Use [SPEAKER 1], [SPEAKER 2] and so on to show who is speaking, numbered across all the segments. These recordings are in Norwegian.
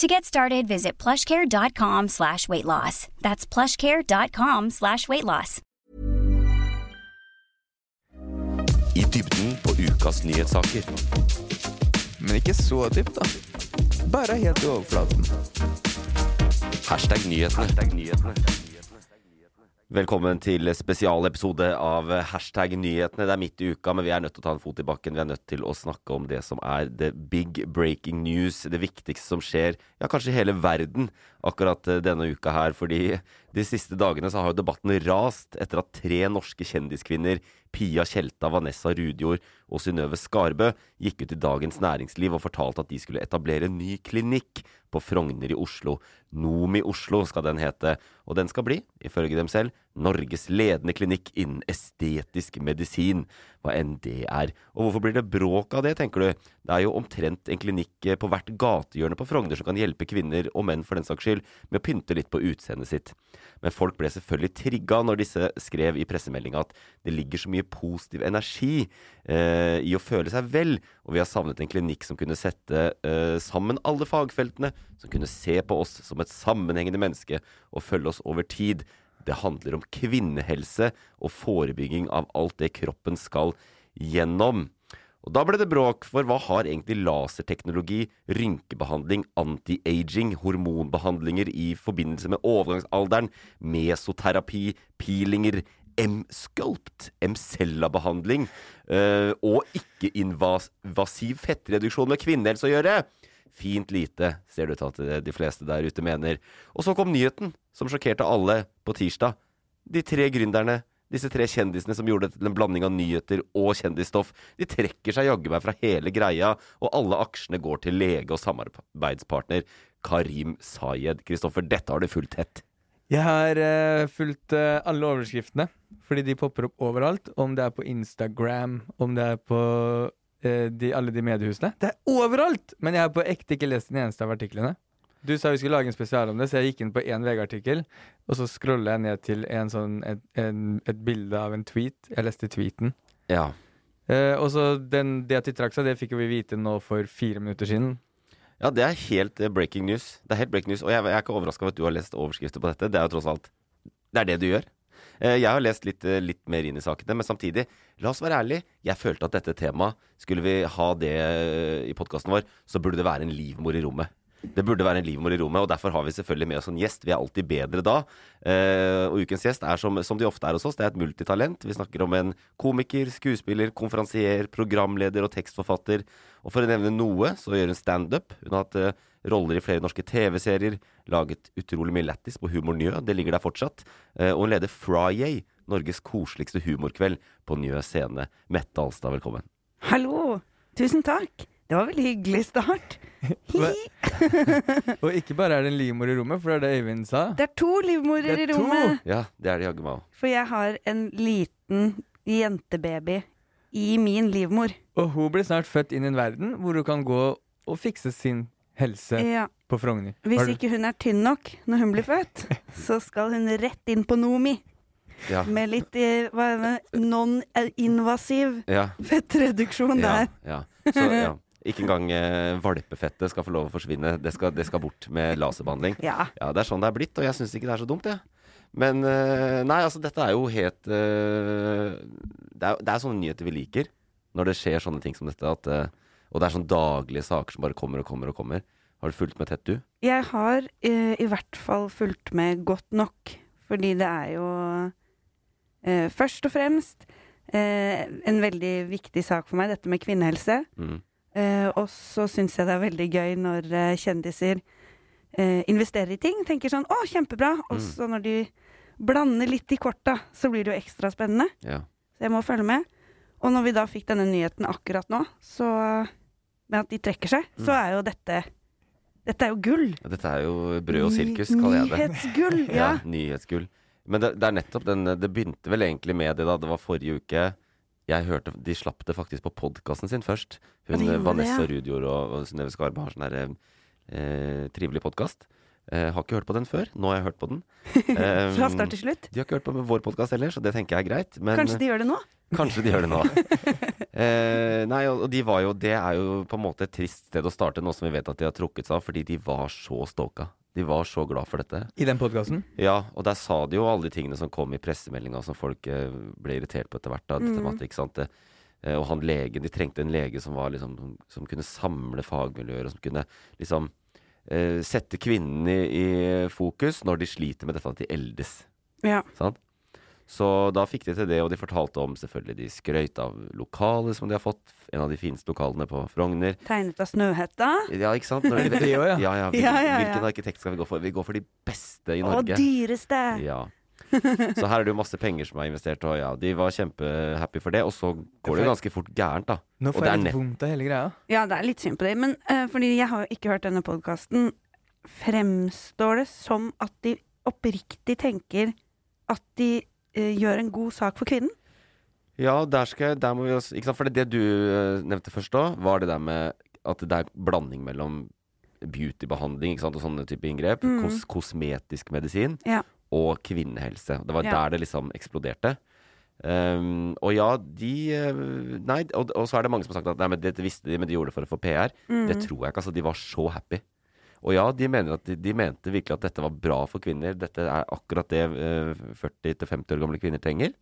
[SPEAKER 1] To get started, visit plushcare.com slash weight loss. That's plushcare.com slash weight loss.
[SPEAKER 2] I dybden på ukas nyhetssaker.
[SPEAKER 3] Men ikke så dypt, da. Bare helt i overflaten.
[SPEAKER 2] Hashtag nyhetene. Velkommen til spesialepisode av Hashtag nyhetene. Det er midt i uka, men vi er nødt til å ta en fot i bakken. Vi er nødt til å snakke om det som er the big breaking news. Det viktigste som skjer, ja, kanskje i hele verden akkurat eh, denne uka her. Fordi de siste dagene så har jo debatten rast etter at tre norske kjendiskvinner, Pia Tjelta, Vanessa Rudjord og Synnøve Skarbø, gikk ut i Dagens Næringsliv og fortalte at de skulle etablere en ny klinikk på Frogner i Oslo. Nomi Oslo skal den hete, og den skal bli, ifølge dem selv, Norges ledende klinikk innen estetisk medisin, hva enn det er. Og hvorfor blir det bråk av det, tenker du? Det er jo omtrent en klinikk eh, på hvert gatehjørne på Frogner som kan hjelpe kvinner, og menn for den saks skyld, med å pynte litt på utseendet sitt. Men folk ble selvfølgelig trigga når disse skrev i pressemeldinga at det ligger så mye positiv energi eh, i å føle seg vel, og vi har savnet en klinikk som kunne sette eh, sammen alle fagfeltene, som kunne se på oss som et sammenhengende menneske og følge oss over tid. Det handler om kvinnehelse og forebygging av alt det kroppen skal gjennom. Og Da ble det bråk, for hva har egentlig laserteknologi, rynkebehandling, anti-aging, hormonbehandlinger i forbindelse med overgangsalderen, mesoterapi, peelinger, M-sculpt, M-cella-behandling øh, og ikke-invasiv fettreduksjon med kvinnehelse å gjøre? Fint lite, ser det ut til at de fleste der ute mener. Og så kom nyheten, som sjokkerte alle på tirsdag. De tre gründerne, disse tre kjendisene som gjorde det til en blanding av nyheter og kjendisstoff, de trekker seg jaggu meg fra hele greia, og alle aksjene går til lege og samarbeidspartner Karim Sayed. Kristoffer, dette har du fulgt tett.
[SPEAKER 3] Jeg har uh, fulgt uh, alle overskriftene, fordi de popper opp overalt. Om det er på Instagram, om det er på de, alle de mediehusene. Det er overalt! Men jeg har på ekte ikke lest den eneste av artiklene. Du sa vi skulle lage en spesial om det, så jeg gikk inn på én VG-artikkel, og så scrolla jeg ned til en sånn, et, en, et bilde av en tweet. Jeg leste tweeten.
[SPEAKER 2] Ja.
[SPEAKER 3] Eh, og så den, det at de trakk seg, det fikk vi vite nå for fire minutter siden.
[SPEAKER 2] Ja, det er helt eh, breaking news. Det er helt breaking news, Og jeg, jeg er ikke overraska over at du har lest overskrifter på dette. Det er jo tross alt Det er det du gjør. Eh, Jeg har lest litt, eh, litt mer inn i sakene, men samtidig, la oss være ærlige. Jeg følte at dette temaet, skulle vi ha det eh, i podkasten vår, så burde det være en livmor i rommet. Det burde være en livmor i rommet, og derfor har vi selvfølgelig med oss en gjest. Vi er alltid bedre da. Og ukens gjest er som, som de ofte er hos oss, det er et multitalent. Vi snakker om en komiker, skuespiller, konferansier, programleder og tekstforfatter. Og for å nevne noe, så gjør hun standup. Hun har hatt roller i flere norske TV-serier, laget utrolig mye lættis på Humor Njø, det ligger der fortsatt. Eh, og hun leder Friday, Norges koseligste humorkveld på Njø scene. Mette Alstad, velkommen.
[SPEAKER 4] Hallo! Tusen takk. Det var veldig hyggelig start.
[SPEAKER 3] Og ikke bare er det en livmor i rommet, for det er det Øyvind sa.
[SPEAKER 4] Det er to livmorer
[SPEAKER 3] er
[SPEAKER 4] i
[SPEAKER 3] to!
[SPEAKER 4] rommet.
[SPEAKER 2] Ja, det er det jaggu meg òg.
[SPEAKER 4] For jeg har en liten jentebaby i min livmor.
[SPEAKER 3] Og hun blir snart født inn i en verden hvor hun kan gå og fikse sin helse
[SPEAKER 4] Ja.
[SPEAKER 3] på Frogner.
[SPEAKER 4] Hvis ikke hun er tynn nok når hun blir født, så skal hun rett inn på Nomi.
[SPEAKER 2] Ja.
[SPEAKER 4] Med litt eh, non-invasiv
[SPEAKER 2] Ja.
[SPEAKER 4] fettreduksjon der.
[SPEAKER 2] ja. Så, ja. Ikke engang eh, valpefettet skal få lov å forsvinne. Det skal, det skal bort med laserbehandling.
[SPEAKER 4] Ja.
[SPEAKER 2] Ja, det er sånn det er blitt, og jeg syns ikke det er så dumt, jeg. Men eh, nei, altså, dette er jo helt eh, det, er, det er sånne nyheter vi liker. Når det skjer sånne ting som dette. At, eh, og det er sånne daglige saker som bare kommer og kommer og kommer. Har du fulgt med tett, du?
[SPEAKER 4] Jeg har eh, i hvert fall fulgt med godt nok, fordi det er jo eh, først og fremst eh, en veldig viktig sak for meg, dette med kvinnehelse.
[SPEAKER 2] Mm.
[SPEAKER 4] Eh, og så syns jeg det er veldig gøy når eh, kjendiser eh, investerer i ting. Tenker sånn 'Å, kjempebra!' Og
[SPEAKER 2] Mm.
[SPEAKER 4] så når de blander litt i korta, så blir det jo ekstra spennende.
[SPEAKER 2] Ja.
[SPEAKER 4] Så jeg må følge med. Og når vi da fikk denne nyheten akkurat nå, så med at de trekker seg, så
[SPEAKER 2] Mm.
[SPEAKER 4] er jo dette Dette er jo gull.
[SPEAKER 2] Dette er jo brød og sirkus, kaller jeg det.
[SPEAKER 4] Nyhetsgull!
[SPEAKER 2] Ja,
[SPEAKER 4] Ja.
[SPEAKER 2] nyhetsgull. Men det, det er nettopp den Det begynte vel egentlig med det da. Det var forrige uke. Jeg hørte De slapp det faktisk på podkasten sin først. Hun
[SPEAKER 4] ja,
[SPEAKER 2] Vanessa
[SPEAKER 4] det,
[SPEAKER 2] Rudjord og, og Synnøve Skarbe har sånn her eh, trivelig podkast. Eh, har ikke hørt på den før. Nå har jeg hørt på den. Eh,
[SPEAKER 4] Fra start til slutt.
[SPEAKER 2] de har ikke hørt på vår podkast heller, så det tenker jeg er greit. Men
[SPEAKER 4] Kanskje de gjør det nå?
[SPEAKER 2] Kanskje de gjør det nå. eh, nei, og de var jo Det er jo på en måte et trist sted å starte, nå som vi vet at de har trukket seg av, fordi de var så stoka. De var så glad for dette.
[SPEAKER 3] I den podkasten.
[SPEAKER 2] Ja, og der sa de jo alle de tingene som kom i pressemeldinga som folk eh, ble irritert på etter hvert. Da,
[SPEAKER 4] Mm.
[SPEAKER 2] at, ikke sant? Det, eh, og han legen, de trengte en lege som var liksom Som kunne samle fagmiljøer, og som kunne liksom eh, sette kvinnene i, i fokus når de sliter med dette at de eldes.
[SPEAKER 4] Ja.
[SPEAKER 2] Sant? Så da fikk de til det, og de fortalte om selvfølgelig De skrøyt av lokalet som de har fått. En av de fineste lokalene på Frogner.
[SPEAKER 4] Tegnet av Snøhetta.
[SPEAKER 2] Ja, ikke sant? Når
[SPEAKER 3] det ja?
[SPEAKER 2] ja, ja, hvil-
[SPEAKER 4] Ja, ja.
[SPEAKER 2] Hvilken arkitekt skal vi gå for? Vi går for de beste i
[SPEAKER 4] Og
[SPEAKER 2] Norge.
[SPEAKER 4] dyreste.
[SPEAKER 2] Ja. Så her er det jo masse penger som er investert, og ja, de var kjempehappy for det. Og så går det jo ganske fort gærent, da.
[SPEAKER 3] Nå får
[SPEAKER 2] er
[SPEAKER 3] jeg litt vondt av hele greia.
[SPEAKER 4] Ja, det er litt synd på det. Men uh, fordi jeg har jo ikke hørt denne podkasten, fremstår det som at de oppriktig tenker at de gjør en god sak for kvinnen?
[SPEAKER 2] Ja, der skal Der må vi også Ikke sant, for det, det du eh, nevnte først da, var det der med at det er blanding mellom beautybehandling ikke sant, og sånne type inngrep,
[SPEAKER 4] mm.
[SPEAKER 2] kos kosmetisk medisin,
[SPEAKER 4] Ja.
[SPEAKER 2] og kvinnehelse. Det var
[SPEAKER 4] Ja.
[SPEAKER 2] der det liksom eksploderte. Um, og ja, de eh, Nei, og, og så er det mange som har sagt at nei, men dette visste de, men de gjorde det for å få PR.
[SPEAKER 4] Mm.
[SPEAKER 2] Det tror jeg ikke. altså De var så happy. Og ja, de, at de, mente virkelig at dette var bra for kvinner. Dette er akkurat det eh, 40-50 år gamle kvinner trenger.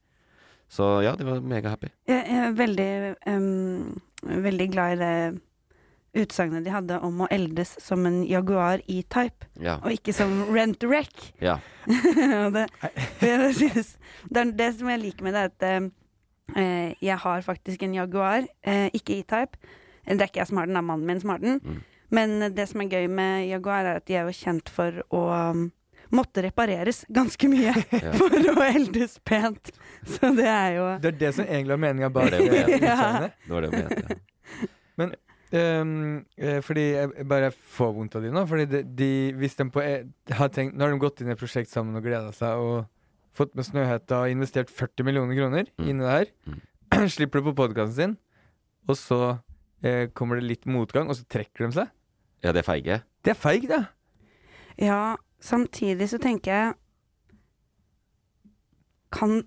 [SPEAKER 2] Så ja, de var megahappy.
[SPEAKER 4] Jeg er veldig, um, veldig glad i det utsagnet de hadde om å eldes som en Jaguar E-Type,
[SPEAKER 2] Ja.
[SPEAKER 4] og ikke som Rent-A-Wreck.
[SPEAKER 2] ja.
[SPEAKER 4] det, det, synes, det, det som jeg liker med det, er at uh, jeg har faktisk en Jaguar, uh, ikke E-Type. Det er ikke jeg som har den, det er mannen min som har den.
[SPEAKER 2] Mm.
[SPEAKER 4] Men det som er gøy med Jaguar, er at de er jo kjent for å um, måtte repareres ganske mye
[SPEAKER 2] Ja.
[SPEAKER 4] for å eldes pent. Så det er jo
[SPEAKER 3] Det er det som egentlig er meninga bak
[SPEAKER 2] Det er det var det hun mente. Ja.
[SPEAKER 3] Men um, fordi jeg bare får vondt av de nå. Fordi de, de, hvis de på, eh, har tenkt, Nå har de gått inn i et prosjekt sammen og gleda seg og fått med Snøhetta og investert 40 millioner kroner
[SPEAKER 2] Mm.
[SPEAKER 3] inni det her.
[SPEAKER 2] Mm.
[SPEAKER 3] Slipper det på podkasten sin, og så eh, kommer det litt motgang, og så trekker de seg.
[SPEAKER 2] Ja, det er feige.
[SPEAKER 3] Det er feig, det.
[SPEAKER 4] Ja, samtidig så tenker jeg Kan,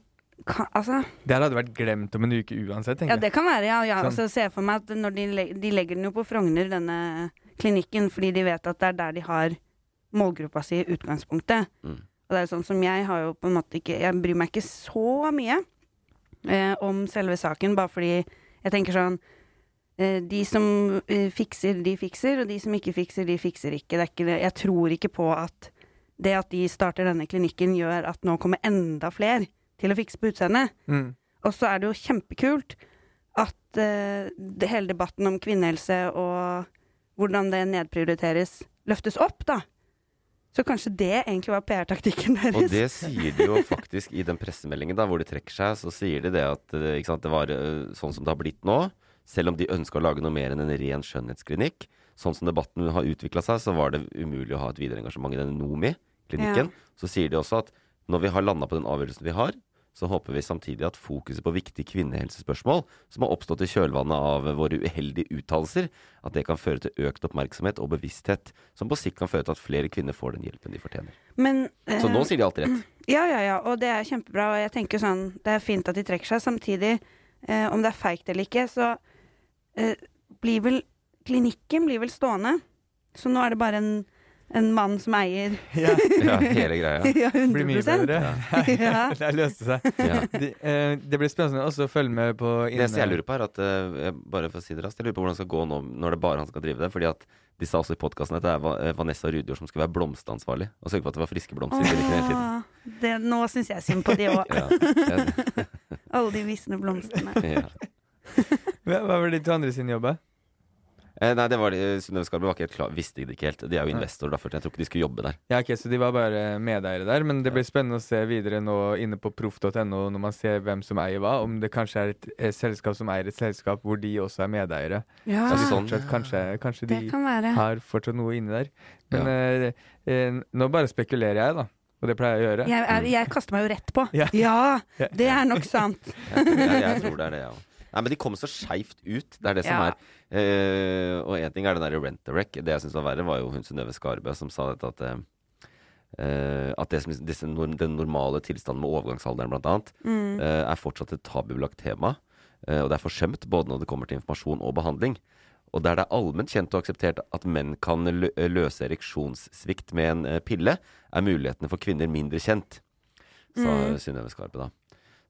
[SPEAKER 4] kan Altså
[SPEAKER 3] Det her hadde vært glemt om en uke uansett, tenker jeg.
[SPEAKER 4] Ja, det kan være, ja. ja.
[SPEAKER 3] Sånn.
[SPEAKER 4] Altså, så ser jeg for meg at når de, leg- de legger den jo på Frogner, denne klinikken, fordi de vet at det er der de har målgruppa si i utgangspunktet.
[SPEAKER 2] Mm.
[SPEAKER 4] Og det er jo sånn som jeg har jo på en måte ikke Jeg bryr meg ikke så mye eh, om selve saken, bare fordi jeg tenker sånn De som eh, fikser, de fikser, og de som ikke fikser, de fikser ikke. Det er ikke det. Jeg tror ikke på at det at de starter denne klinikken, gjør at nå kommer enda flere til å fikse på utseendet.
[SPEAKER 3] Mm.
[SPEAKER 4] Og så er det jo kjempekult at uh, det, hele debatten om kvinnehelse og hvordan det nedprioriteres, løftes opp, da. Så kanskje det egentlig var PR-taktikken deres.
[SPEAKER 2] Og det sier de jo faktisk i den pressemeldingen da, hvor de trekker seg. Så sier de det at eh, ikke sant, det var eh, sånn som det har blitt nå. Selv om de ønska å lage noe mer enn en ren skjønnhetsklinikk. Sånn som debatten har utvikla seg, så var det umulig å ha et videre engasjement i denne Nomi-klinikken. Så sier de også at når vi har landa på den avgjørelsen vi har, så håper vi samtidig at fokuset på viktige kvinnehelsespørsmål som har oppstått i kjølvannet av våre uheldige uttalelser, at det kan føre til økt oppmerksomhet og bevissthet, som på sikt kan føre til at flere kvinner får den hjelpen de fortjener.
[SPEAKER 4] Men,
[SPEAKER 2] Så
[SPEAKER 4] eh,
[SPEAKER 2] nå sier de alltid rett.
[SPEAKER 4] Ja, ja, ja, og det er kjempebra. Og jeg tenker sånn, det er fint at de trekker seg. Samtidig, uh, om det er feigt eller ikke, så eh, blir vel klinikken blir vel stående. Så nå er det bare en en mann som eier
[SPEAKER 3] Ja,
[SPEAKER 2] Ja, hele greia.
[SPEAKER 4] ja, 100
[SPEAKER 3] blir mye bedre.
[SPEAKER 4] Ja.
[SPEAKER 3] det løste seg.
[SPEAKER 2] Ja.
[SPEAKER 3] De, eh, det blir spennende også å følge med på
[SPEAKER 2] Det jeg lurer på, er at eh, Bare for å si det raskt, jeg lurer på hvordan det skal gå nå når det bare han skal drive det. Fordi at de sa også i podkasten at det er eh, Vanessa Rudjord som skulle være blomsteransvarlig. Og sørge for at det var friske blomster.
[SPEAKER 4] Åh, det, nå syns jeg synd på de òg. Alle de visne blomstene.
[SPEAKER 2] ja.
[SPEAKER 3] Hva var de to andre sin jobb?
[SPEAKER 2] Eh, nei, det var de- Synnøve Skarbe var ikke helt klar, visste det ikke helt. De er jo investorer, da, først. Jeg tror ikke de skulle jobbe der.
[SPEAKER 3] Ja, ok, Så de var bare medeiere der. Men det blir spennende å se videre nå inne på proff.no når man ser hvem som eier hva. Om det kanskje er et, et selskap som eier et selskap hvor de også er medeiere.
[SPEAKER 4] Ja,
[SPEAKER 3] Så de
[SPEAKER 2] sånn.
[SPEAKER 3] fortsatt, kanskje, kanskje
[SPEAKER 4] det
[SPEAKER 3] de
[SPEAKER 4] kan være.
[SPEAKER 3] har fortsatt noe inni der. Men eh, eh, nå bare spekulerer jeg, da. Og det pleier jeg å gjøre.
[SPEAKER 4] Jeg, jeg, jeg kaster meg jo rett på.
[SPEAKER 3] Ja.
[SPEAKER 4] Ja, det er nok sant.
[SPEAKER 2] Jeg, jeg, jeg tror det er det, ja. Nei, men de kom så skeivt ut. Det er det som
[SPEAKER 4] Ja.
[SPEAKER 2] er. Eh, og én ting er den derre rent-a-wreck. Det jeg syns var verre, var jo hun Synnøve Skarbø som sa dette at eh, at det som, disse, den normale tilstanden med overgangsalderen annet,
[SPEAKER 4] Mm.
[SPEAKER 2] eh, er fortsatt et tabubelagt tema. eh, og det er forsømt både når det kommer til informasjon og behandling. Og der det er allment kjent og akseptert at menn kan løse ereksjonssvikt med en eh, pille, er mulighetene for kvinner mindre kjent, sa
[SPEAKER 4] Mm.
[SPEAKER 2] Synnøve Skarpe da.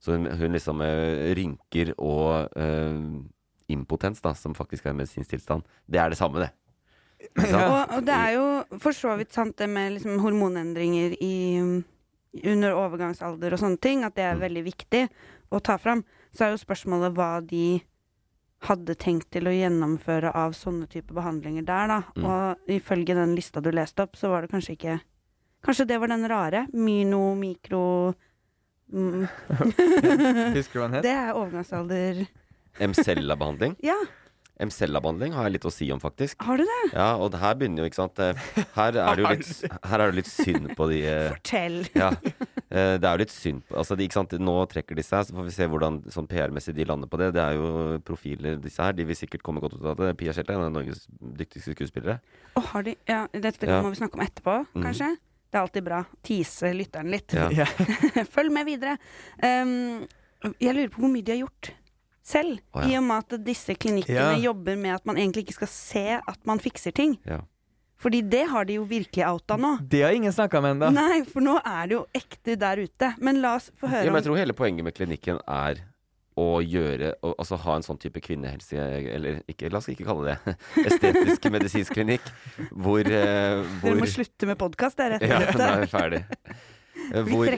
[SPEAKER 2] Så hun, hun liksom eh, rynker og eh, impotens, da, som faktisk er medisinsk tilstand, det er det samme, det. Ja.
[SPEAKER 4] Og, og det er jo for så vidt sant det med liksom hormonendringer i, under overgangsalder og sånne ting, at det er
[SPEAKER 2] Mm.
[SPEAKER 4] veldig viktig å ta fram. Så er jo spørsmålet hva de hadde tenkt til å gjennomføre av sånne type behandlinger der, da.
[SPEAKER 2] Mm.
[SPEAKER 4] Og ifølge den lista du leste opp, så var det kanskje ikke Kanskje det var den rare? Myno, mikro mm.
[SPEAKER 3] Husker du hva den het?
[SPEAKER 4] Det er overgangsalder
[SPEAKER 2] Mcella-behandling.
[SPEAKER 4] Ja,
[SPEAKER 2] Mcella-behandling har jeg litt å si om, faktisk.
[SPEAKER 4] har du det?
[SPEAKER 2] Ja, og her begynner jo, ikke sant eh, Her er det jo litt, her er det litt synd på de eh,
[SPEAKER 4] Fortell.
[SPEAKER 2] Ja. eh, Det er jo litt synd på Altså, de, ikke sant, nå trekker de seg, så får vi se hvordan sånn PR-messig de lander på det. Det er jo profiler, disse her. De vil sikkert komme godt ut av det. Pia Kjelta er en av Norges dyktigste skuespillere.
[SPEAKER 4] Og har de Ja, dette
[SPEAKER 2] Ja.
[SPEAKER 4] må vi snakke om etterpå,
[SPEAKER 2] kanskje?
[SPEAKER 4] kanskje? Det er alltid bra. Tease lytteren litt.
[SPEAKER 2] Ja.
[SPEAKER 4] Følg med videre. Um, jeg lurer på hvor mye de har gjort selv.
[SPEAKER 2] oh, ja.
[SPEAKER 4] I og med at disse klinikkene
[SPEAKER 3] Ja.
[SPEAKER 4] jobber med at man egentlig ikke skal se at man fikser ting.
[SPEAKER 2] Ja.
[SPEAKER 4] Fordi det har de jo virkelig outa nå.
[SPEAKER 3] Det har ingen snakka med ennå.
[SPEAKER 4] Nei, for nå er det jo ekte der ute. Men la oss få
[SPEAKER 2] Ja,
[SPEAKER 4] høre
[SPEAKER 2] om jeg tror hele poenget med klinikken er å gjøre å, Altså ha en sånn type kvinnehelse Eller ikke, la oss ikke kalle det estetisk medisinsk klinikk, hvor, eh, hvor
[SPEAKER 4] Dere må slutte med podkast, dere.
[SPEAKER 2] Ja, nå er vi ferdig. Hvor,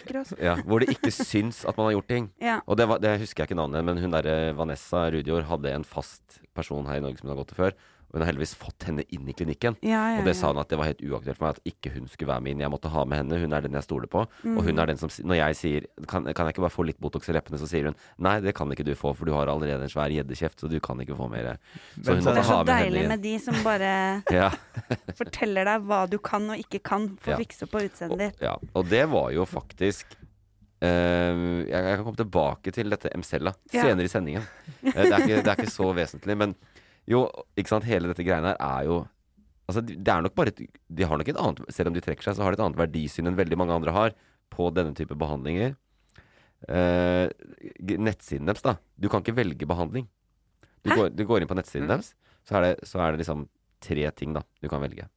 [SPEAKER 2] ja, hvor det ikke syns at man har gjort ting.
[SPEAKER 4] Ja.
[SPEAKER 2] Og det, var, det husker jeg ikke navnet, men hun derre Vanessa Rudjord hadde en fast person her i Norge som hun har gått til før. Hun har heldigvis fått henne inn i klinikken.
[SPEAKER 4] Ja, ja,
[SPEAKER 2] Og det sa hun at det var helt uaktuelt for meg at ikke hun skulle være med inn. Jeg måtte ha med henne. Hun er den jeg stoler på.
[SPEAKER 4] Mm.
[SPEAKER 2] Og hun er den som Når jeg sier kan, kan jeg ikke bare få litt Botox i leppene, så sier hun nei, det kan ikke du få, for du har allerede en svær gjeddekjeft, så du kan ikke få mer. Så hun
[SPEAKER 3] Men så-
[SPEAKER 4] Det er så
[SPEAKER 2] ha med
[SPEAKER 4] deilig med de som bare forteller deg hva du kan og ikke kan for
[SPEAKER 2] Ja.
[SPEAKER 4] å fikse på utseendet ditt.
[SPEAKER 2] Ja, og det var jo faktisk Uh, jeg, jeg kan komme tilbake til dette Emcella
[SPEAKER 4] Ja.
[SPEAKER 2] senere i sendingen. Uh, det, er ikke, det er ikke så vesentlig. Men jo, ikke sant, hele dette greiene her er jo Altså, det er nok bare et, De har nok et annet Selv om de trekker seg, så har de et annet verdisyn enn veldig mange andre har på denne type behandlinger. Eh, nettsiden deres, da. Du kan ikke velge behandling. Du, går, du går inn på nettsiden deres, så er, det, så er det liksom tre ting da du kan velge.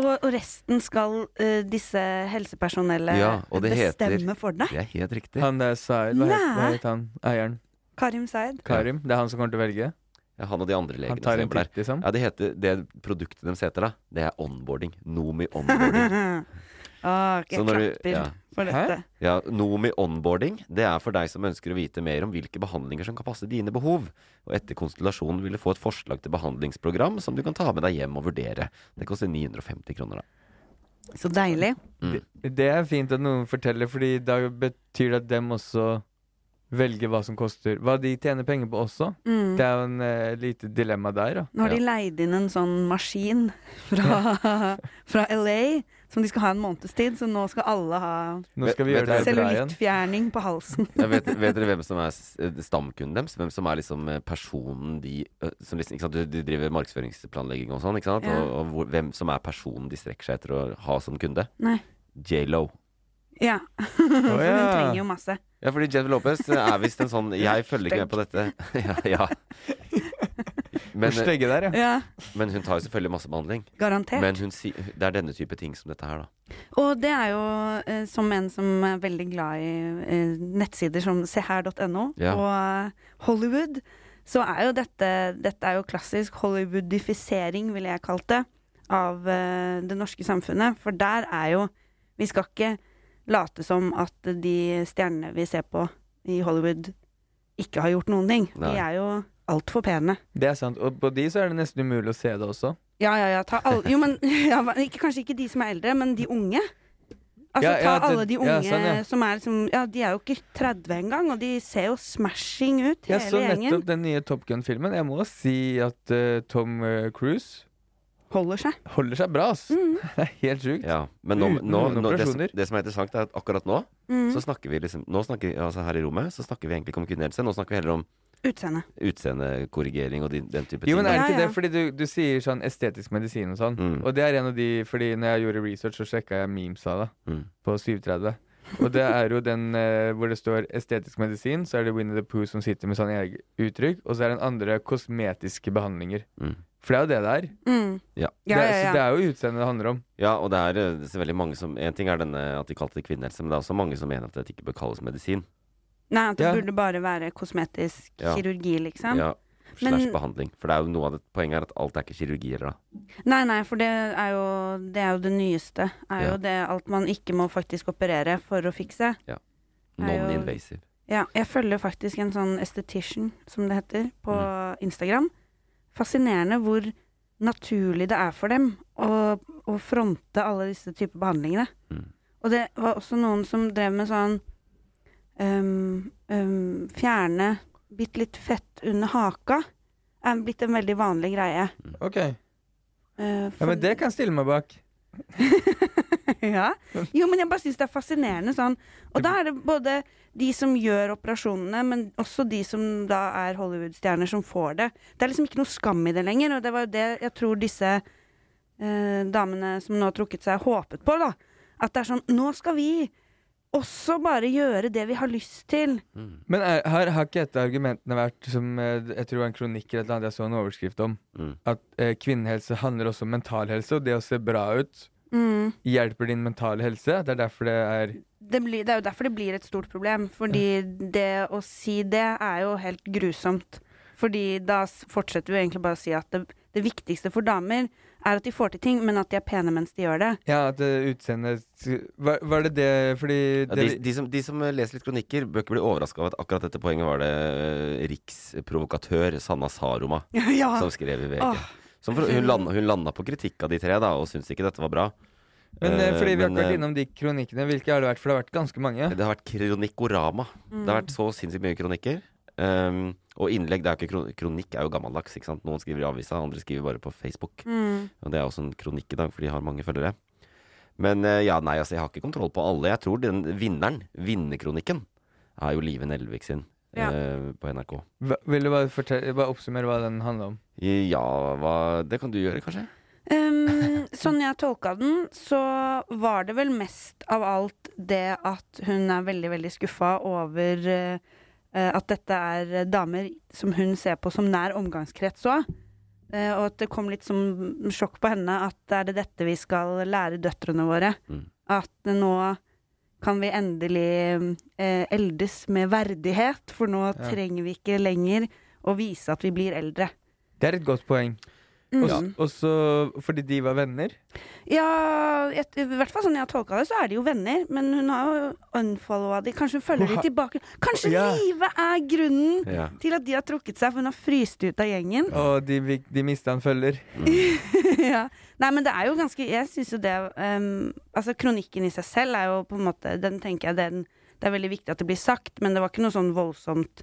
[SPEAKER 4] Og, og resten skal uh, disse helsepersonellet
[SPEAKER 2] Ja, bestemme heter-
[SPEAKER 4] for deg.
[SPEAKER 2] Det er helt riktig.
[SPEAKER 3] Han der Zaid, hva, het- hva het han? Eieren?
[SPEAKER 4] Karim Zaid.
[SPEAKER 3] Karim? Det er han som kommer til å velge?
[SPEAKER 2] Ja, han og de andre
[SPEAKER 3] Han
[SPEAKER 2] legene
[SPEAKER 3] tar
[SPEAKER 2] som
[SPEAKER 3] en
[SPEAKER 2] jobber der.
[SPEAKER 3] titt, liksom?
[SPEAKER 2] Ja, det heter Det produktet deres heter, da, det er onboarding. Nomi onboarding.
[SPEAKER 4] ah, jeg
[SPEAKER 2] Så du-
[SPEAKER 4] klapper
[SPEAKER 2] ja.
[SPEAKER 4] for
[SPEAKER 3] Hæ?
[SPEAKER 4] dette.
[SPEAKER 2] Ja, Nomi onboarding, det er for deg som ønsker å vite mer om hvilke behandlinger som kan passe dine behov. Og etter konstellasjonen vil du få et forslag til behandlingsprogram som du kan ta med deg hjem og vurdere. Det koster 950 kroner, da.
[SPEAKER 4] Så deilig.
[SPEAKER 2] Mm.
[SPEAKER 3] Det er fint at noen forteller, fordi da betyr det at dem også velger hva som koster. Hva de tjener penger på også.
[SPEAKER 4] Mm.
[SPEAKER 3] Det er jo en uh, lite dilemma der, da.
[SPEAKER 4] Nå har de leid inn en sånn maskin fra, fra LA som de skal ha en måneds tid, så nå skal alle ha cellulittfjerning på halsen.
[SPEAKER 2] Ja, vet, vet dere hvem som er eh, stamkunden deres? Hvem som er liksom eh, personen de som liksom, ikke sant? De driver markedsføringsplanlegging og sånn, ikke sant?
[SPEAKER 4] Ja.
[SPEAKER 2] Og, og hvor, hvem som er personen de strekker seg etter å ha som kunde?
[SPEAKER 4] Nei.
[SPEAKER 2] J.Lo.
[SPEAKER 4] Ja. For hun trenger jo masse.
[SPEAKER 2] Ja, fordi Jennifer Lopez er visst en sånn Jeg følger ikke med på dette. ja, ja. Men,
[SPEAKER 3] Hvor der, ja.
[SPEAKER 4] Ja,
[SPEAKER 2] men hun tar jo selvfølgelig masse behandling.
[SPEAKER 4] garantert.
[SPEAKER 2] Men hun det er denne type ting som dette her, da.
[SPEAKER 4] Og det er jo eh, som en som er veldig glad i eh, nettsider som seher.no
[SPEAKER 2] Ja.
[SPEAKER 4] og eh, Hollywood, så er jo dette Dette er jo klassisk Hollywoodifisering, ville jeg kalt det, av eh, det norske samfunnet. For der er jo Vi skal ikke late som at de stjernene vi ser på i Hollywood, ikke har gjort noen ting.
[SPEAKER 2] Nei.
[SPEAKER 4] De er jo altfor pene.
[SPEAKER 3] Det er sant. Og på de så er det nesten umulig å se det også.
[SPEAKER 4] Ja, ja, ja. Ta alle, jo, men ja, ikke, Kanskje ikke de som er eldre, men de unge. Altså,
[SPEAKER 3] Ja, ja,
[SPEAKER 4] ta alle de unge
[SPEAKER 3] sånn,
[SPEAKER 4] som er liksom Ja, de er jo ikke 30 engang, og de ser jo smashing ut, hele gjengen.
[SPEAKER 3] Jeg så nettopp den nye Top Gun-filmen. Jeg må si at uh, Tom eh, Cruise
[SPEAKER 4] Holder seg.
[SPEAKER 3] holder seg bra, ass.
[SPEAKER 4] Mm,
[SPEAKER 3] Det er helt sjukt.
[SPEAKER 2] Ja, men nå, nå, nå det, som, det som er interessant, er at akkurat nå
[SPEAKER 4] mm.
[SPEAKER 2] så snakker vi liksom Nå snakker vi, altså Her i rommet så snakker vi egentlig ikke om kvinnehelse. Nå snakker vi heller om
[SPEAKER 4] Utseende.
[SPEAKER 2] utseendekorrigering og de, den type ting.
[SPEAKER 3] Jo, men er det ikke
[SPEAKER 4] ja.
[SPEAKER 3] det fordi du, du sier sånn estetisk medisin og sånn?
[SPEAKER 2] Mm.
[SPEAKER 3] Og det er en av de Fordi når jeg gjorde research, så sjekka jeg memes av det
[SPEAKER 2] Mm.
[SPEAKER 3] på 37. Og det er jo den eh, hvor det står estetisk medisin, så er det Winnie the Pooh som sitter med sånn eget uttrykk, og så er den andre kosmetiske behandlinger.
[SPEAKER 2] Mm.
[SPEAKER 3] For det er jo det det er.
[SPEAKER 4] Mm.
[SPEAKER 2] Ja.
[SPEAKER 3] Det,
[SPEAKER 4] er
[SPEAKER 3] Så det er jo utseendet det handler om.
[SPEAKER 2] Ja, og det er det er veldig mange som En ting er denne at de kalte det kvinnehelse, men det er også mange som mener at det ikke bør kalles medisin.
[SPEAKER 4] Nei, at det
[SPEAKER 3] Ja.
[SPEAKER 4] burde bare være kosmetisk
[SPEAKER 2] Ja.
[SPEAKER 4] kirurgi, liksom.
[SPEAKER 2] Ja, slash
[SPEAKER 4] Men-
[SPEAKER 2] behandling. For det er jo noe av det poenget er at alt er ikke kirurgi heller, da.
[SPEAKER 4] Nei, nei, for det er jo det, er jo det nyeste. Er
[SPEAKER 2] Ja.
[SPEAKER 4] jo det alt man ikke må faktisk operere for å fikse. Ja.
[SPEAKER 2] Non-invasive.
[SPEAKER 4] Ja, jeg følger faktisk en sånn esthetician, som det heter, på
[SPEAKER 2] Mm.
[SPEAKER 4] Instagram. Fascinerende hvor naturlig det er for dem å, å fronte alle disse typer behandlingene.
[SPEAKER 2] Mm.
[SPEAKER 4] Og det var også noen som drev med sånn um, um, Fjerne bitte litt fett under haka. Er blitt en veldig vanlig greie.
[SPEAKER 3] Ok.
[SPEAKER 4] Eh,
[SPEAKER 3] Ja, men det kan jeg stille meg bak.
[SPEAKER 4] ja. Jo, men jeg bare syns det er fascinerende sånn. Og da er det både de som gjør operasjonene, men også de som da er Hollywood-stjerner som får det. Det er liksom ikke noe skam i det lenger, og det var jo det jeg tror disse eh, damene som nå har trukket seg, håpet på, da. At det er sånn Nå skal vi også bare gjøre det vi har lyst til.
[SPEAKER 2] Mm.
[SPEAKER 3] Men er, har, har ikke et av argumentene vært, som eh, jeg tror var en kronikk eller et eller annet jeg så en overskrift om,
[SPEAKER 2] Mm.
[SPEAKER 3] at eh, kvinnehelse handler også om mental helse, og det å se bra ut
[SPEAKER 4] Mm.
[SPEAKER 3] hjelper din mentale helse? Det er derfor det er
[SPEAKER 4] det, blir, det er jo derfor det blir et stort problem. Fordi det å si det er jo helt grusomt. Fordi da fortsetter vi egentlig bare å si at det, det viktigste for damer er at de får til ting, men at de er pene mens de gjør det.
[SPEAKER 3] Ja, at uh, utseendet var, var det det fordi
[SPEAKER 2] Ja, de, de, som, de som leser litt kronikker, bør ikke bli overraska over at akkurat dette poenget var det eh, riksprovokatør Sanna Saroma
[SPEAKER 4] ja.
[SPEAKER 2] som skrev i VG.
[SPEAKER 4] Åh.
[SPEAKER 2] Som for, hun, landa, hun landa på kritikk av de tre, da, og syntes ikke dette var bra.
[SPEAKER 3] Men eh,
[SPEAKER 2] Eh,
[SPEAKER 3] fordi vi har
[SPEAKER 2] men,
[SPEAKER 3] ikke vært
[SPEAKER 2] eh,
[SPEAKER 3] innom de kronikkene, hvilke har det vært? For det har vært ganske mange.
[SPEAKER 2] Det har vært kronikkorama. Det har vært så sinnssykt mye kronikker. Um, og innlegg, det er jo ikke kronikk, kronikk er jo gammeldags. ikke sant? Noen skriver i avisa, andre skriver bare på Facebook.
[SPEAKER 4] Mm.
[SPEAKER 2] Og det er også en kronikk i dag, for de har mange følgere. Men eh, ja, nei, altså, jeg har ikke kontroll på alle. Jeg tror den vinneren, vinnerkronikken, er jo Live Nelvik sin
[SPEAKER 4] Ja.
[SPEAKER 2] eh, på NRK.
[SPEAKER 3] Hva, vil du bare, fortelle, bare oppsummere hva den handler om?
[SPEAKER 2] Ja, hva Det kan du gjøre, kanskje?
[SPEAKER 4] Um, sånn jeg tolka den, så var det vel mest av alt det at hun er veldig, veldig skuffa over eh, eh, at dette er eh, damer som hun ser på som nær omgangskrets òg. og at det kom litt som sjokk på henne at er det dette vi skal lære døtrene våre?
[SPEAKER 2] Mm.
[SPEAKER 4] At eh, nå kan vi endelig eh, eldes med verdighet, for nå trenger vi ikke lenger å vise at vi blir eldre.
[SPEAKER 3] Det er et godt poeng.
[SPEAKER 4] Mm.
[SPEAKER 3] Og Og så fordi de var venner.
[SPEAKER 4] Ja, et, i hvert fall sånn jeg har tolka det, så er de jo venner. Men hun har jo unfollowa de. Kanskje hun følger de tilbake. Kanskje
[SPEAKER 3] Ja.
[SPEAKER 4] livet er grunnen
[SPEAKER 2] Ja.
[SPEAKER 4] til at de har trukket seg, for hun har fryst ut av gjengen.
[SPEAKER 3] Og de, de mista en følger.
[SPEAKER 4] ja. Nei, men det er jo ganske Jeg syns jo det um, Altså, kronikken i seg selv er jo på en måte Den tenker jeg den, Det er veldig viktig at det blir sagt, men det var ikke noe sånn voldsomt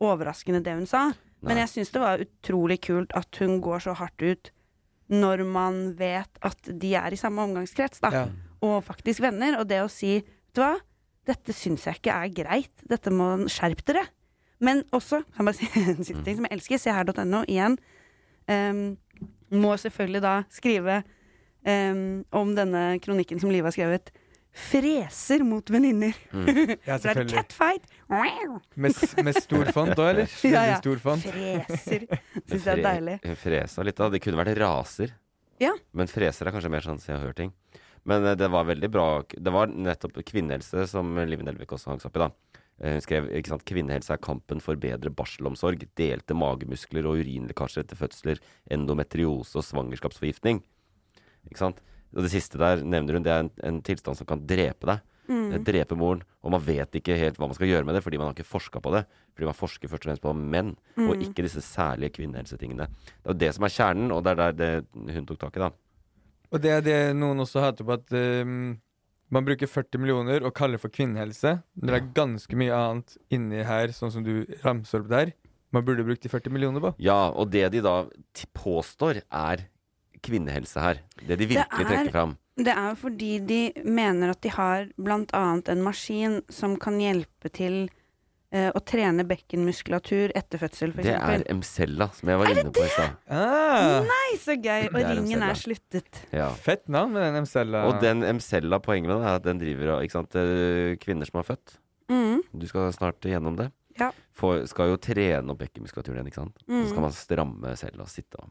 [SPEAKER 4] overraskende det hun sa. Men jeg syns det var utrolig kult at hun går så hardt ut når man vet at de er i samme omgangskrets, da.
[SPEAKER 3] Ja.
[SPEAKER 4] Og faktisk venner. Og det å si, vet du hva, dette syns jeg ikke er greit. Dette må Skjerp dere. Men også, kan jeg bare si en siste ting som jeg elsker, se her.no igjen. Um, må selvfølgelig da skrive um, om denne kronikken som Liv har skrevet. Freser mot venninner.
[SPEAKER 3] Ja,
[SPEAKER 4] Så er det catfight.
[SPEAKER 3] Med, med stor font òg, eller?
[SPEAKER 4] Ja, ja.
[SPEAKER 3] stor font.
[SPEAKER 4] Freser. Syns jeg er deilig.
[SPEAKER 2] Fresa litt, da. Det kunne vært raser.
[SPEAKER 4] Ja.
[SPEAKER 2] Men freser er kanskje mer sånn så jeg har hørt ting. Men eh, det var veldig bra. Det var nettopp kvinnehelse som Live Nelvik også hang seg opp i, da. Eh, Hun skrev ikke sant, kvinnehelse er kampen for bedre barselomsorg, delte magemuskler og urinlekkasjer etter fødsler, endometriose og svangerskapsforgiftning. Ikke sant? Og det siste der nevner hun, det er en, en tilstand som kan drepe deg.
[SPEAKER 4] Mm.
[SPEAKER 2] Eh, Drepe moren. Og man vet ikke helt hva man skal gjøre med det, fordi man har ikke forska på det. Fordi man forsker først og fremst på menn, og
[SPEAKER 4] Mm.
[SPEAKER 2] ikke disse særlige kvinnehelsetingene. Det er jo det som er kjernen, og det er der det hun tok tak i, da.
[SPEAKER 3] Og det er det noen også hater på, at ehm, man bruker 40 millioner og kaller for kvinnehelse. Det er ganske mye annet inni her, sånn som du ramser opp der. Man burde brukt de 40 millioner på.
[SPEAKER 2] Ja, og det de da påstår er kvinnehelse her. Det de virkelig
[SPEAKER 4] Det er-
[SPEAKER 2] trekker fram.
[SPEAKER 4] Det er fordi de mener at de har annet en maskin som kan hjelpe til eh, å trene bekkenmuskulatur etter fødsel,
[SPEAKER 2] Det er
[SPEAKER 4] f.eks.
[SPEAKER 2] Emcella, som jeg var inne på i stad.
[SPEAKER 3] Ah,
[SPEAKER 4] Nei, så gøy! Og
[SPEAKER 2] er
[SPEAKER 4] ringen er sluttet.
[SPEAKER 2] Ja.
[SPEAKER 3] fett navn med den MCL-a.
[SPEAKER 2] Og den Emcella, poenget med den er at den driver av sant, eh, kvinner som har født.
[SPEAKER 4] Mm.
[SPEAKER 2] Du skal snart gjennom det.
[SPEAKER 4] Ja.
[SPEAKER 2] For, skal jo trene opp bekkenmuskulaturen igjen, ikke sant.
[SPEAKER 4] Mm.
[SPEAKER 2] Så skal man stramme selv og sitte og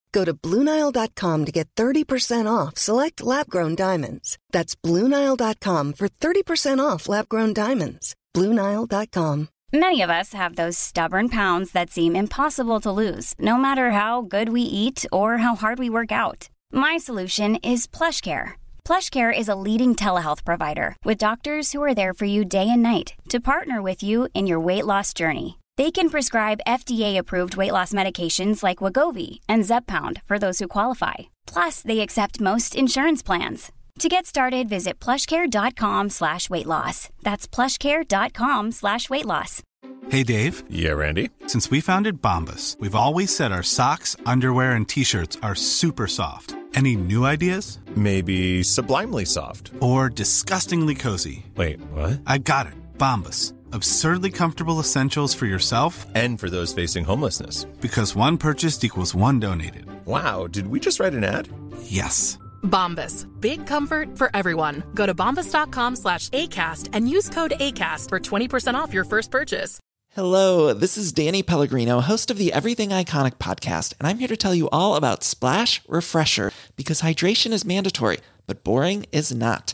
[SPEAKER 5] Go to BlueNile.com to get 30% off select lab grown diamonds. That's BlueNile.com for 30% off lab grown diamonds. BlueNile.com.
[SPEAKER 1] Many of us have those stubborn pounds that seem impossible to lose, no matter how good we eat or how hard we work out. My solution is PlushCare. PlushCare is a leading telehealth provider with doctors who are there for you day and night to partner with you in your weight loss journey. They can prescribe FDA-approved weight loss medications like Wagovi and Zepbound for those who qualify. Plus, they accept most insurance plans. To get started, visit plushcare.com slash weight loss. That's plushcare.com slash weight loss.
[SPEAKER 6] Hey Dave,
[SPEAKER 7] Yeah, Randy.
[SPEAKER 6] since we founded Bombus, we've always said our socks, underwear, and t shirts are super soft. Any new ideas?
[SPEAKER 7] Maybe sublimely soft.
[SPEAKER 6] Or disgustingly cozy?
[SPEAKER 7] Wait, what?
[SPEAKER 6] I got it. Bombus. Absurdly comfortable essentials for yourself
[SPEAKER 7] And for those facing homelessness.
[SPEAKER 6] because one purchased equals one donated.
[SPEAKER 7] Wow, did we just write an ad?
[SPEAKER 6] Yes.
[SPEAKER 8] Bombas. Big comfort for everyone. Go to bombas.com slash ACAST and use code ACAST for 20% off your first purchase.
[SPEAKER 9] Hello, this is Danny Pellegrino, host of the Everything Iconic podcast, and I'm here to tell you all about Splash Refresher because hydration is mandatory, but boring is not.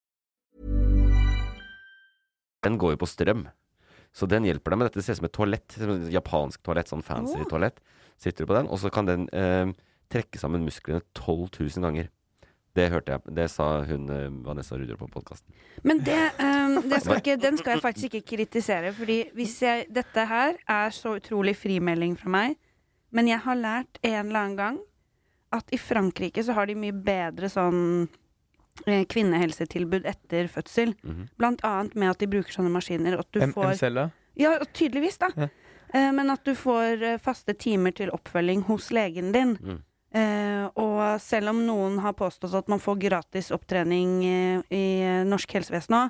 [SPEAKER 2] Den går jo på strøm. Så den hjelper deg med dette. Det ser ut som et toalett. Japansk toalett, sånn fancy
[SPEAKER 4] oh.
[SPEAKER 2] toalett. Sitter du på den, og så kan den eh, trekke sammen musklene 12 000 ganger. Det hørte jeg. Det sa hun eh, Vanessa Rudolf på podkasten.
[SPEAKER 4] Men det, um, det skal ikke, den skal jeg faktisk ikke kritisere, fordi hvis jeg Dette her er så utrolig frimelding fra meg, men jeg har lært en eller annen gang at i Frankrike så har de mye bedre sånn kvinnehelsetilbud etter fødsel.
[SPEAKER 2] Mhm.
[SPEAKER 4] Blant annet med at de bruker sånne maskiner. At du
[SPEAKER 3] M-
[SPEAKER 4] får
[SPEAKER 3] MCL-a.
[SPEAKER 4] Ja, tydeligvis, da.
[SPEAKER 3] Ja.
[SPEAKER 4] Eh, men at du får eh, faste timer til oppfølging hos legen din.
[SPEAKER 2] Mm.
[SPEAKER 4] Eh, og selv om noen har påstått at man får gratis opptrening eh, i eh, norsk helsevesen òg,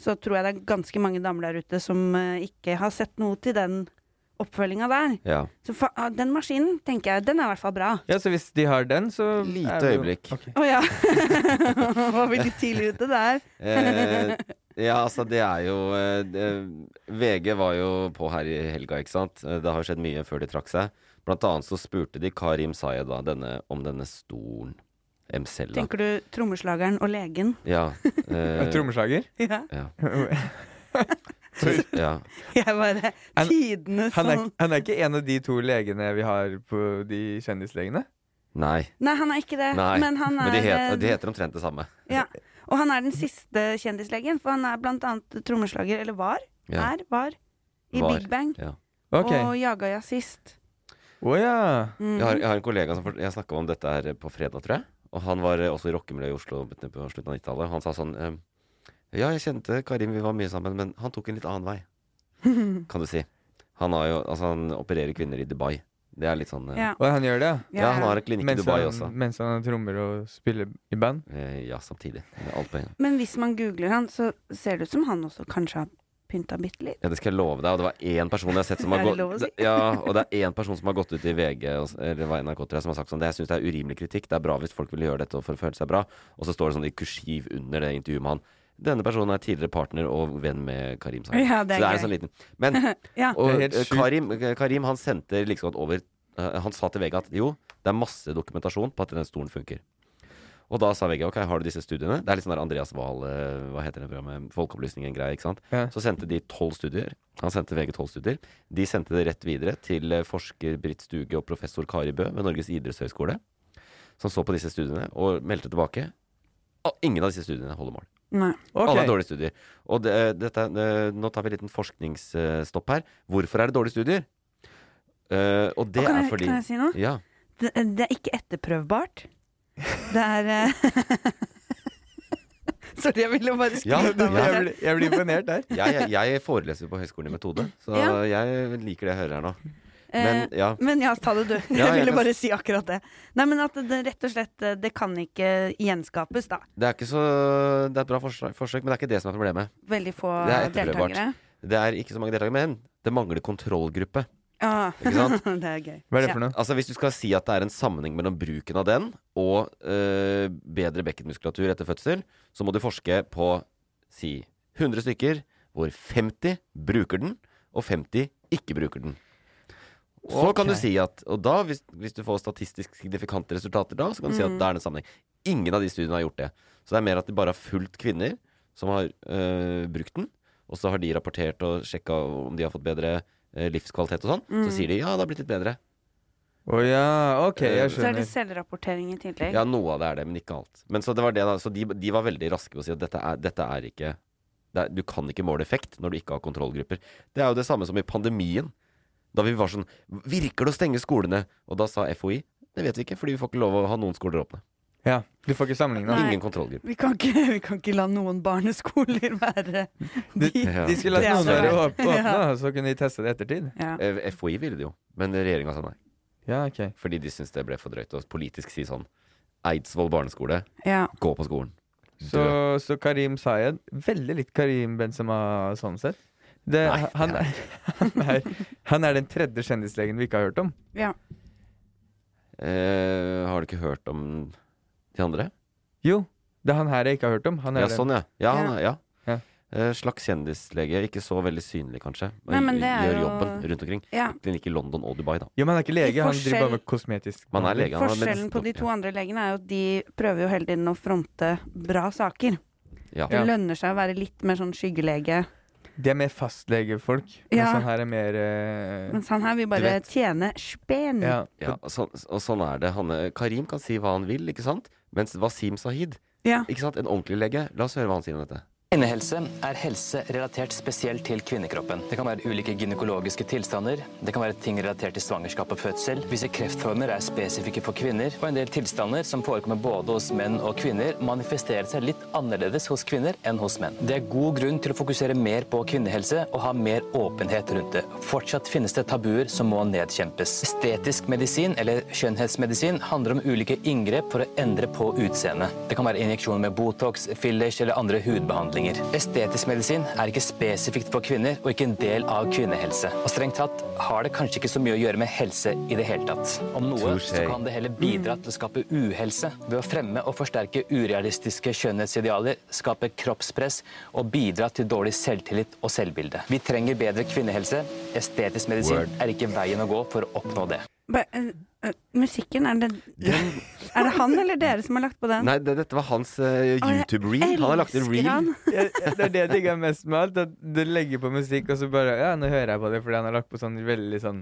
[SPEAKER 4] så tror jeg det er ganske mange damer der ute som eh, ikke har sett noe til den oppfølginga der.
[SPEAKER 2] Ja.
[SPEAKER 4] Så fa ah, den maskinen, tenker jeg, den er i hvert fall bra.
[SPEAKER 3] Ja, så hvis de har den, så
[SPEAKER 2] Lite
[SPEAKER 3] er jo-
[SPEAKER 2] øyeblikk.
[SPEAKER 4] Å ja! Var veldig tidlig ute der.
[SPEAKER 2] Eh, ja, altså det er jo eh, det, VG var jo på her i helga, ikke sant. Eh, Det har skjedd mye før de trakk seg. Blant annet så spurte de Karim Sayed da, denne, om denne stolen. Mcella.
[SPEAKER 4] Tenker du trommeslageren og legen?
[SPEAKER 2] Ja. eh,
[SPEAKER 3] Trommeslager?
[SPEAKER 4] Ja.
[SPEAKER 2] ja. Ja.
[SPEAKER 4] Jeg bare
[SPEAKER 3] Han-
[SPEAKER 4] Tidenes
[SPEAKER 3] Han er,
[SPEAKER 4] sånn
[SPEAKER 3] han er ikke en av de to legene vi har på de kjendislegene?
[SPEAKER 2] Nei.
[SPEAKER 4] Nei, han er ikke det.
[SPEAKER 2] Nei.
[SPEAKER 4] Men han er
[SPEAKER 2] de, heter,
[SPEAKER 4] eh,
[SPEAKER 2] de heter omtrent det samme.
[SPEAKER 4] Ja. Og han er den siste kjendislegen, for han er blant annet trommeslager, eller var,
[SPEAKER 2] Ja.
[SPEAKER 4] er, var, i
[SPEAKER 2] Var.
[SPEAKER 4] Big Bang.
[SPEAKER 2] Ja.
[SPEAKER 3] Okay.
[SPEAKER 4] Og jaga jazzist.
[SPEAKER 3] Å ja.
[SPEAKER 4] Mm.
[SPEAKER 2] Jeg, har, jeg har en kollega som Jeg snakka om dette her på fredag, tror jeg. Og han var eh, også i rockemiljøet i Oslo på slutten av 90-tallet. Han sa sånn ehm, Ja, jeg kjente Karim, vi var mye sammen, men han tok en litt annen vei, kan du si. Han, har jo, altså, han opererer kvinner i Dubai. Det er litt sånn eh,
[SPEAKER 4] Ja.
[SPEAKER 3] Og han gjør det?
[SPEAKER 2] Ja, ja han har en klinikk i Dubai
[SPEAKER 3] han,
[SPEAKER 2] også.
[SPEAKER 3] Mens han trommer og spiller i band?
[SPEAKER 2] eh, Ja, samtidig. Alt på en.
[SPEAKER 4] Men hvis man googler han, så ser det ut som han også kanskje har pynta bitte litt.
[SPEAKER 2] Ja, det skal jeg love deg. Og det var én person jeg har sett som har gått
[SPEAKER 4] si?
[SPEAKER 2] Ja, og det er én person som har gått ut i VG og eller hva NRK tror jeg, som har sagt sånn det, Jeg syns det er urimelig kritikk. Det er bra hvis folk vil gjøre dette for å føle seg bra. Og så står det sånn i kursiv under det intervjuet med han. Denne personen er tidligere partner og venn med Karim Sayed.
[SPEAKER 4] Ja, det er
[SPEAKER 2] så det er en sånn liten Men
[SPEAKER 4] Ja.
[SPEAKER 2] og,
[SPEAKER 3] er helt
[SPEAKER 2] eh. Karim, Karim han sendte liksom at over eh, Han sa til VG at jo, det er masse dokumentasjon på at den stolen funker. Og da sa VG ok, har du disse studiene? Det er litt sånn der Andreas Wahl, eh, hva heter det programmet, Folkeopplysningen-greie, ikke sant?
[SPEAKER 3] Ja.
[SPEAKER 2] Så sendte de tolv studier. Han sendte VG tolv studier. De sendte det rett videre til eh, forsker Britt Stuge og professor Kari Bø ved Norges idrettshøgskole, som så på disse studiene og meldte tilbake. Og ingen av disse studiene holder mål.
[SPEAKER 4] Nei.
[SPEAKER 3] Okay.
[SPEAKER 2] Alle er dårlige studier. Og det, dette, nå tar vi en liten forskningsstopp her. Hvorfor er det dårlige studier? Uh, og det
[SPEAKER 4] Og kan
[SPEAKER 2] er
[SPEAKER 4] jeg-
[SPEAKER 2] fordi
[SPEAKER 4] kan jeg si noe?
[SPEAKER 2] Ja.
[SPEAKER 4] Det, det er ikke etterprøvbart. Det er eh, Sorry, jeg ville bare
[SPEAKER 2] Ja,
[SPEAKER 4] skryte
[SPEAKER 2] ja.
[SPEAKER 3] Jeg blir, jeg blir imponert der.
[SPEAKER 2] Jeg, jeg, jeg foreleser på Høgskolen i metode, så
[SPEAKER 4] Ja.
[SPEAKER 2] jeg liker det jeg hører her nå. Men
[SPEAKER 4] Eh,
[SPEAKER 2] ja.
[SPEAKER 4] Men ja, ta det du. Jeg ville bare si akkurat det. Nei, men at det rett og slett eh, Det kan ikke gjenskapes, da.
[SPEAKER 2] Det er ikke så Det er et bra forsøk, forsøk, men det er ikke det som er problemet.
[SPEAKER 4] Veldig få
[SPEAKER 2] Det er
[SPEAKER 4] deltakere.
[SPEAKER 2] Det er ikke så mange deltakere, men det mangler kontrollgruppe. Sant?
[SPEAKER 4] det er gøy.
[SPEAKER 3] Hva er det for noe?
[SPEAKER 2] Altså Hvis du skal si at det er en sammenheng mellom bruken av den og øh, bedre bekkenmuskulatur etter fødsel, så må du forske på si 100 stykker, hvor 50 bruker den, og 50 ikke bruker den. Så kan du si at Og da, hvis, hvis du får statistisk signifikante resultater da, så kan du si at det er en sammenheng. Ingen av de studiene har gjort det. Så det er mer at de bare har fulgt kvinner som har øh, brukt den, og så har de rapportert og sjekka om de har fått bedre øh, livskvalitet og sånn. Så sier de ja, det har blitt litt bedre.
[SPEAKER 3] Å ja, ok, jeg
[SPEAKER 4] Så er det selvrapportering i tillegg.
[SPEAKER 2] Ja, noe av det er det, men ikke alt. Men så det var det da, så de, de var veldig raske på å si at dette er, dette er ikke det er, Du kan ikke måle effekt når du ikke har kontrollgrupper. Det er jo det samme som i pandemien. Da vi var sånn Virker det å stenge skolene? Og da sa FHI det vet vi ikke, fordi vi får ikke lov å ha noen skoler åpne.
[SPEAKER 3] Ja, Du får ikke sammenligna.
[SPEAKER 2] Ingen kontrollgruppe.
[SPEAKER 4] Vi kan, ikke, vi kan ikke la noen barneskoler være
[SPEAKER 3] De,
[SPEAKER 2] Ja.
[SPEAKER 3] de skulle
[SPEAKER 4] latt
[SPEAKER 3] la noen være åpne,
[SPEAKER 4] Ja.
[SPEAKER 3] så kunne de teste det i ettertid.
[SPEAKER 4] ja.
[SPEAKER 2] Eh, FHI ville det jo, men regjeringa sa nei.
[SPEAKER 3] Ja, ok.
[SPEAKER 2] Fordi de syntes det ble for drøyt å politisk si sånn Eidsvoll barneskole,
[SPEAKER 4] ja.
[SPEAKER 2] gå på skolen.
[SPEAKER 3] Så, så Karim Sayed Veldig litt Karim Benzema sånn sett. Det,
[SPEAKER 2] Nei, det
[SPEAKER 3] han, er, han, er, han er den tredje kjendislegen vi ikke har hørt om.
[SPEAKER 4] ja.
[SPEAKER 2] Eh, har du ikke hørt om de andre?
[SPEAKER 3] Jo, det er han her jeg ikke har hørt om. Han er
[SPEAKER 2] Ja, sånn, ja. Ja,
[SPEAKER 4] Ja.
[SPEAKER 2] han ja.
[SPEAKER 3] Ja.
[SPEAKER 2] Eh, slags kjendislege. Ikke så veldig synlig, kanskje.
[SPEAKER 4] Nei, men det er
[SPEAKER 2] gjør
[SPEAKER 4] jo-
[SPEAKER 2] jobben rundt omkring.
[SPEAKER 4] Ja.
[SPEAKER 2] Klinikk i London og Dubai, da.
[SPEAKER 3] Ja, men han er ikke lege, han driver bare med kosmetisk.
[SPEAKER 2] Man er lege. Han
[SPEAKER 4] Forskjellen på de to andre legene er jo at de prøver jo hele tiden å fronte bra saker.
[SPEAKER 2] Ja.
[SPEAKER 4] Det lønner seg å være litt mer sånn skyggelege.
[SPEAKER 3] De er mer fastlegefolk,
[SPEAKER 4] Ja.
[SPEAKER 3] mens han her er mer eh,
[SPEAKER 4] Mens han her vil bare tjene spenn.
[SPEAKER 3] ja.
[SPEAKER 2] Ja, og, så, og sånn er det. Han, eh, Karim kan si hva han vil, ikke sant? Mens Wasim Sahid,
[SPEAKER 4] Ja.
[SPEAKER 2] ikke sant? en ordentlig lege La oss høre hva han sier om dette.
[SPEAKER 10] Kvinnehelse er helse relatert spesielt til kvinnekroppen. Det kan være ulike gynekologiske tilstander, det kan være ting relatert til svangerskap og fødsel. Visse kreftformer er spesifikke for kvinner, og en del tilstander som forekommer både hos menn og kvinner, manifesterer seg litt annerledes hos kvinner enn hos menn. Det er god grunn til å fokusere mer på kvinnehelse og ha mer åpenhet rundt det. Fortsatt finnes det tabuer som må nedkjempes. Estetisk medisin, eller skjønnhetsmedisin, handler om ulike inngrep for å endre på utseendet. Det kan være injeksjoner med Botox, fillers eller andre hudbehandlinger. Estetisk medisin er ikke spesifikt for kvinner og ikke en del av kvinnehelse. Og strengt tatt har det kanskje ikke så mye å gjøre med helse i det hele tatt. Om noe så kan det heller bidra til å skape uhelse ved å fremme og forsterke urealistiske skjønnhetsidealer, skape kroppspress og bidra til dårlig selvtillit og selvbilde. Vi trenger bedre kvinnehelse. Estetisk medisin er ikke veien å gå for å oppnå det.
[SPEAKER 4] Ba, uh, eh, musikken, er det, er det han eller dere som har lagt på den?
[SPEAKER 2] Nei, det, dette var hans
[SPEAKER 4] uh,
[SPEAKER 2] YouTube-reel. Han har lagt en reel.
[SPEAKER 4] han.
[SPEAKER 3] Ja, det er det jeg digger mest med alt. At du legger på musikk, og så bare Ja, nå hører jeg på det, fordi han har lagt på sånn veldig sånn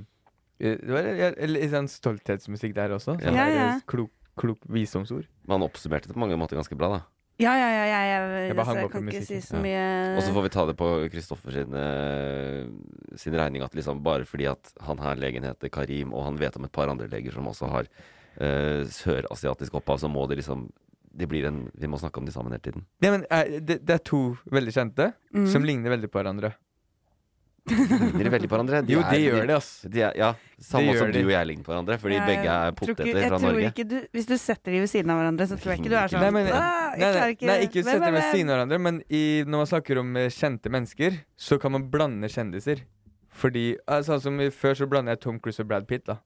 [SPEAKER 3] eh, Det var ja, litt sånn stolthetsmusikk der også. Sånn
[SPEAKER 4] Ja, ja.
[SPEAKER 3] Klok, klok visdomsord.
[SPEAKER 2] Men han oppsummerte det på mange måter ganske bra, da.
[SPEAKER 4] Ja, ja, ja, ja, jeg,
[SPEAKER 3] Jeg bare
[SPEAKER 4] altså, jeg kan ikke si
[SPEAKER 3] så
[SPEAKER 4] så
[SPEAKER 2] Ja.
[SPEAKER 4] mye
[SPEAKER 2] Og så får vi ta det på Kristoffer sin, uh, sin regning at liksom bare fordi at han her legen heter Karim, og han vet om et par andre leger som også har uh, sørasiatisk opphav, så må det liksom det blir en, Vi må snakke om de sammen hele tiden.
[SPEAKER 3] Ja, men uh, det, det er to veldig kjente
[SPEAKER 4] mm.
[SPEAKER 3] som ligner veldig på hverandre.
[SPEAKER 2] Ligner de veldig på hverandre?
[SPEAKER 3] Jo, det gjør de, ass.
[SPEAKER 2] De er, ja, Samme
[SPEAKER 3] Det
[SPEAKER 2] som du og jeg ligner på hverandre, fordi
[SPEAKER 4] Ja,
[SPEAKER 2] begge er
[SPEAKER 4] ikke-
[SPEAKER 2] poteter fra
[SPEAKER 4] tror
[SPEAKER 2] Norge.
[SPEAKER 4] Ikke du, hvis du setter de ved siden av hverandre, så tror jeg ikke du er sånn
[SPEAKER 3] Nei, men,
[SPEAKER 4] «Ah,
[SPEAKER 3] nei, nei,
[SPEAKER 4] ikke
[SPEAKER 3] nei, ikke
[SPEAKER 4] Hvem
[SPEAKER 3] sette
[SPEAKER 4] er
[SPEAKER 3] ved siden av hverandre, men i, når man snakker om eh, kjente mennesker, så kan man blande kjendiser. Fordi altså, som i- Før så blanda jeg Tom Cruise og Brad Pitt. da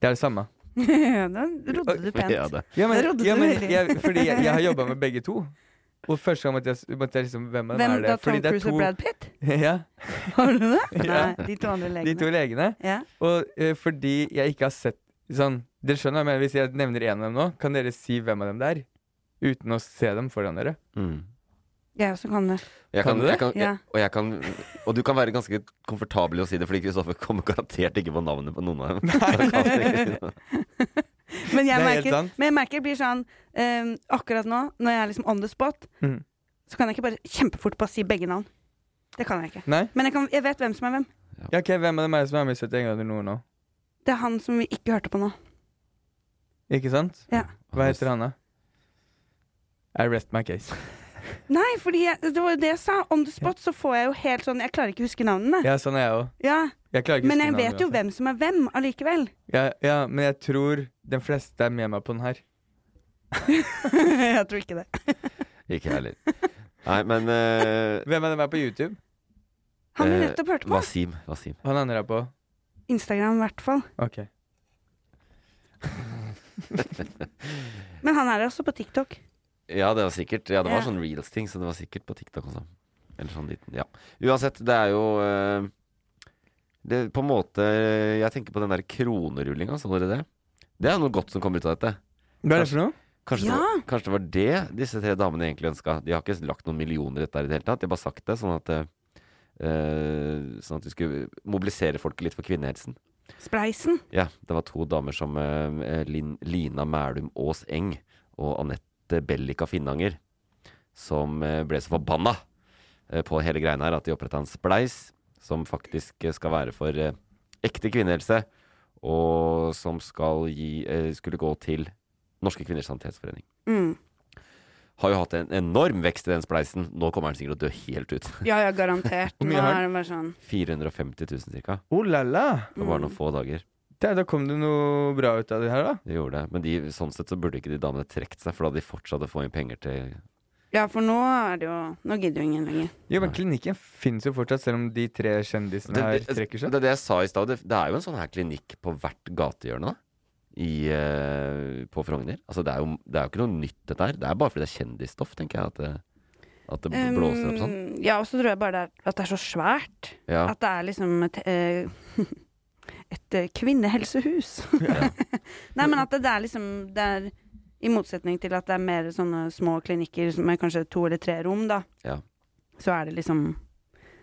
[SPEAKER 3] Det er det samme.
[SPEAKER 4] Ja, Da rodde du pent.
[SPEAKER 2] Ja, det.
[SPEAKER 3] Ja, men, ja, men jeg, fordi jeg, jeg har jobba med begge to. Og første gang måtte jeg, måtte jeg liksom Hvem
[SPEAKER 4] Hvem
[SPEAKER 3] er det?
[SPEAKER 4] da? Tom
[SPEAKER 3] Fordi det er
[SPEAKER 4] Cruise og Brad Pitt?
[SPEAKER 3] ja,
[SPEAKER 4] Har du det?
[SPEAKER 3] Ja.
[SPEAKER 4] Nei, de to andre
[SPEAKER 3] de
[SPEAKER 4] legene.
[SPEAKER 3] to legene.
[SPEAKER 4] Ja.
[SPEAKER 3] Og eh, fordi jeg ikke har sett sånn Dere skjønner, men hvis jeg nevner en av dem nå, kan dere si hvem av dem det er? Uten å se dem foran dere.
[SPEAKER 2] Mm.
[SPEAKER 4] Jeg også kan det.
[SPEAKER 2] Jeg
[SPEAKER 3] Kan
[SPEAKER 2] kan,
[SPEAKER 3] du det?
[SPEAKER 2] jeg kan, jeg, og, jeg kan, og du kan være ganske komfortabel i å si det, fordi Kristoffer kommer garantert ikke på navnet på noen av dem.
[SPEAKER 4] Men jeg,
[SPEAKER 3] er
[SPEAKER 4] merker, men jeg merker det blir sånn eh, Akkurat nå, når jeg er liksom on the spot,
[SPEAKER 3] mm.
[SPEAKER 4] så kan jeg ikke bare kjempefort bare si begge navn. Det kan jeg ikke.
[SPEAKER 3] Nei?
[SPEAKER 4] Men jeg, kan, jeg vet hvem som er hvem.
[SPEAKER 3] Ja, ok, Hvem er det som er med i 71 grader nord nå?
[SPEAKER 4] Det er han som vi ikke hørte på nå.
[SPEAKER 3] Ikke sant?
[SPEAKER 4] Ja.
[SPEAKER 3] Hva heter han, da? I rest my case.
[SPEAKER 4] Nei, fordi jeg, det var jo det jeg sa. On the spot så får jeg jo helt sånn Jeg klarer ikke å huske navnene.
[SPEAKER 3] Ja, sånn er jeg òg.
[SPEAKER 4] Ja,
[SPEAKER 3] Jeg ikke
[SPEAKER 4] Men jeg vet jo hvem som er hvem allikevel.
[SPEAKER 3] Ja, ja, men jeg tror den fleste er med meg på den her.
[SPEAKER 4] jeg tror ikke det.
[SPEAKER 2] Ikke jeg heller. Nei, men uh,
[SPEAKER 3] Hvem er det med på YouTube?
[SPEAKER 4] Han vi
[SPEAKER 2] eh,
[SPEAKER 4] nettopp hørte på.
[SPEAKER 2] Wasim. Wasim.
[SPEAKER 3] Han andre er på
[SPEAKER 4] Instagram i hvert fall.
[SPEAKER 3] Ok.
[SPEAKER 4] Men han er også på TikTok.
[SPEAKER 2] Ja, det var sikkert Ja, det var
[SPEAKER 4] Ja.
[SPEAKER 2] sånn reels-ting, så det var sikkert på TikTok også. Eller sånn liten Ja. Uansett, det er jo eh, Det på en måte Jeg tenker på den der kronerullinga, så dere det? Det er noe godt som kommer ut av dette.
[SPEAKER 3] Hva er det for noe?
[SPEAKER 2] Kanskje,
[SPEAKER 4] Ja.
[SPEAKER 2] det, var, kanskje det var det disse tre damene egentlig ønska. De har ikke lagt noen millioner i dette i det hele tatt. De har bare sagt det sånn at uh, Sånn at de skulle mobilisere folket litt for kvinnehelsen.
[SPEAKER 4] Spleisen.
[SPEAKER 2] Ja, det var to damer som uh, Lin, Lina Mælum Aas Eng og Anette Bellika Finnanger som uh, ble så forbanna på hele greia her at de oppretta en spleis som faktisk skal være for eh, ekte kvinnehelse, og som skal gi, eh, skulle gå til Norske Kvinners Sanitetsforening.
[SPEAKER 4] Mm.
[SPEAKER 2] Har jo hatt en enorm vekst i den spleisen. Nå kommer den sikkert til å dø helt ut.
[SPEAKER 4] Ja, ja, garantert.
[SPEAKER 3] Hvor
[SPEAKER 4] Nå
[SPEAKER 3] mye har
[SPEAKER 4] er det bare sånn
[SPEAKER 2] 450 000 ca.
[SPEAKER 3] Oh la la!
[SPEAKER 2] På bare noen få dager.
[SPEAKER 3] Da, da kom det noe bra ut av det her, da.
[SPEAKER 2] Det gjorde det. Men de, sånn sett så burde ikke de damene trukket seg, for da hadde de fortsatt å få inn penger til
[SPEAKER 4] Ja, for nå er det jo Nå gidder jo ingen lenger.
[SPEAKER 3] Jo, men klinikken fins jo fortsatt, selv om de tre kjendisene
[SPEAKER 2] det,
[SPEAKER 3] her trekker seg.
[SPEAKER 2] det er det jeg sa i stad. Det, det er jo en sånn her klinikk på hvert gatehjørne da. I, uh, på Frogner. Altså, det er, jo, det er jo ikke noe nytt, dette her. Det er bare fordi det er kjendisstoff, tenker jeg. At det, at det blåser opp sånn.
[SPEAKER 4] Um, ja, og så tror jeg bare det er, at det er så svært.
[SPEAKER 2] Ja.
[SPEAKER 4] At det er liksom et, eh, et eh, kvinnehelsehus. Nei, men at det, det er liksom det er, I motsetning til at det er mer sånne små klinikker med kanskje to eller tre rom, da.
[SPEAKER 2] Ja.
[SPEAKER 4] Så er det liksom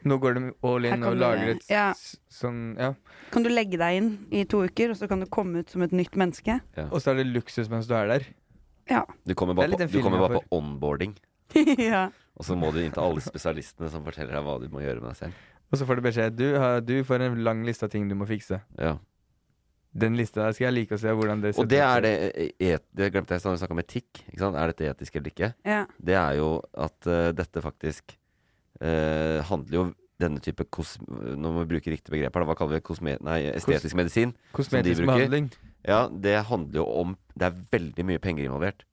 [SPEAKER 3] Nå går de all in og lager et
[SPEAKER 4] ja.
[SPEAKER 3] sånn Ja.
[SPEAKER 4] Kan du legge deg inn i to uker, og så kan du komme ut som et nytt menneske?
[SPEAKER 3] Og så er det luksus mens du er der.
[SPEAKER 4] Ja.
[SPEAKER 2] Du kommer
[SPEAKER 3] er
[SPEAKER 2] bare, på, du kommer bare på onboarding.
[SPEAKER 4] ja.
[SPEAKER 2] Og så må du inn til alle spesialistene som forteller deg hva du må gjøre med deg selv.
[SPEAKER 3] Og så får du beskjed du, har, du får en lang liste av ting du må fikse.
[SPEAKER 2] Ja.
[SPEAKER 3] Den lista der skal jeg like å se hvordan det ser ut.
[SPEAKER 2] Og det er det et, Det glemte jeg da vi snakka om etikk. Ikke sant? Er dette etisk eller ikke?
[SPEAKER 4] Ja.
[SPEAKER 2] Det er jo at uh, dette faktisk uh, handler jo denne type kos... Nå må vi bruke riktig begrep her. Hva kaller vi det? Kosme, nei, estetisk medisin? som de
[SPEAKER 3] Kosmetisk behandling.
[SPEAKER 2] Ja, det handler jo om Det er veldig mye penger involvert.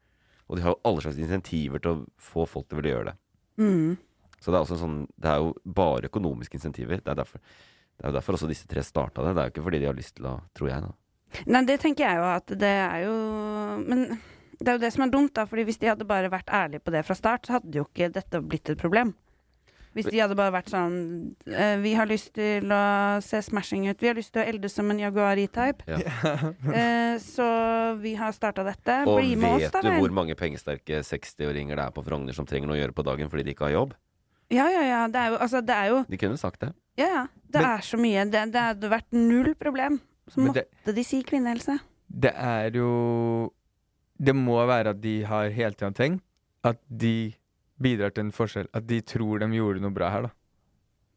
[SPEAKER 2] Og de har jo alle slags insentiver til å få folk til å ville gjøre det.
[SPEAKER 4] Mm.
[SPEAKER 2] Så det er også en sånn Det er jo bare økonomiske insentiver. Det er derfor det er jo derfor også disse tre starta det. Det er jo ikke fordi de har lyst til å Tror jeg, da.
[SPEAKER 4] Nei, det tenker jeg jo at det er jo Men det er jo det som er dumt, da. Fordi hvis de hadde bare vært ærlige på det fra start, så hadde jo ikke dette blitt et problem. Hvis de hadde bare vært sånn eh, Vi har lyst til å se smashing ut. Vi har lyst til å eldes som en Jaguar E-Type.
[SPEAKER 2] Ja.
[SPEAKER 4] Eh, så vi har starta dette.
[SPEAKER 2] Og
[SPEAKER 4] Bli med oss, da.
[SPEAKER 2] Og
[SPEAKER 4] vet du
[SPEAKER 2] hvor mange pengesterke 60-åringer det er på Frogner som trenger noe å gjøre på dagen fordi de ikke har jobb?
[SPEAKER 4] Ja, ja, ja. Det er jo, altså, det er jo
[SPEAKER 2] De kunne sagt det.
[SPEAKER 4] Ja, ja. Det
[SPEAKER 3] Men-
[SPEAKER 4] er så mye. Det, det hadde vært null problem. Så
[SPEAKER 3] Men
[SPEAKER 4] måtte
[SPEAKER 3] det-
[SPEAKER 4] de si kvinnehelse.
[SPEAKER 3] Det er jo Det må være at de har hele tida tenkt at de bidrar til en forskjell. At de tror de gjorde noe bra her, da.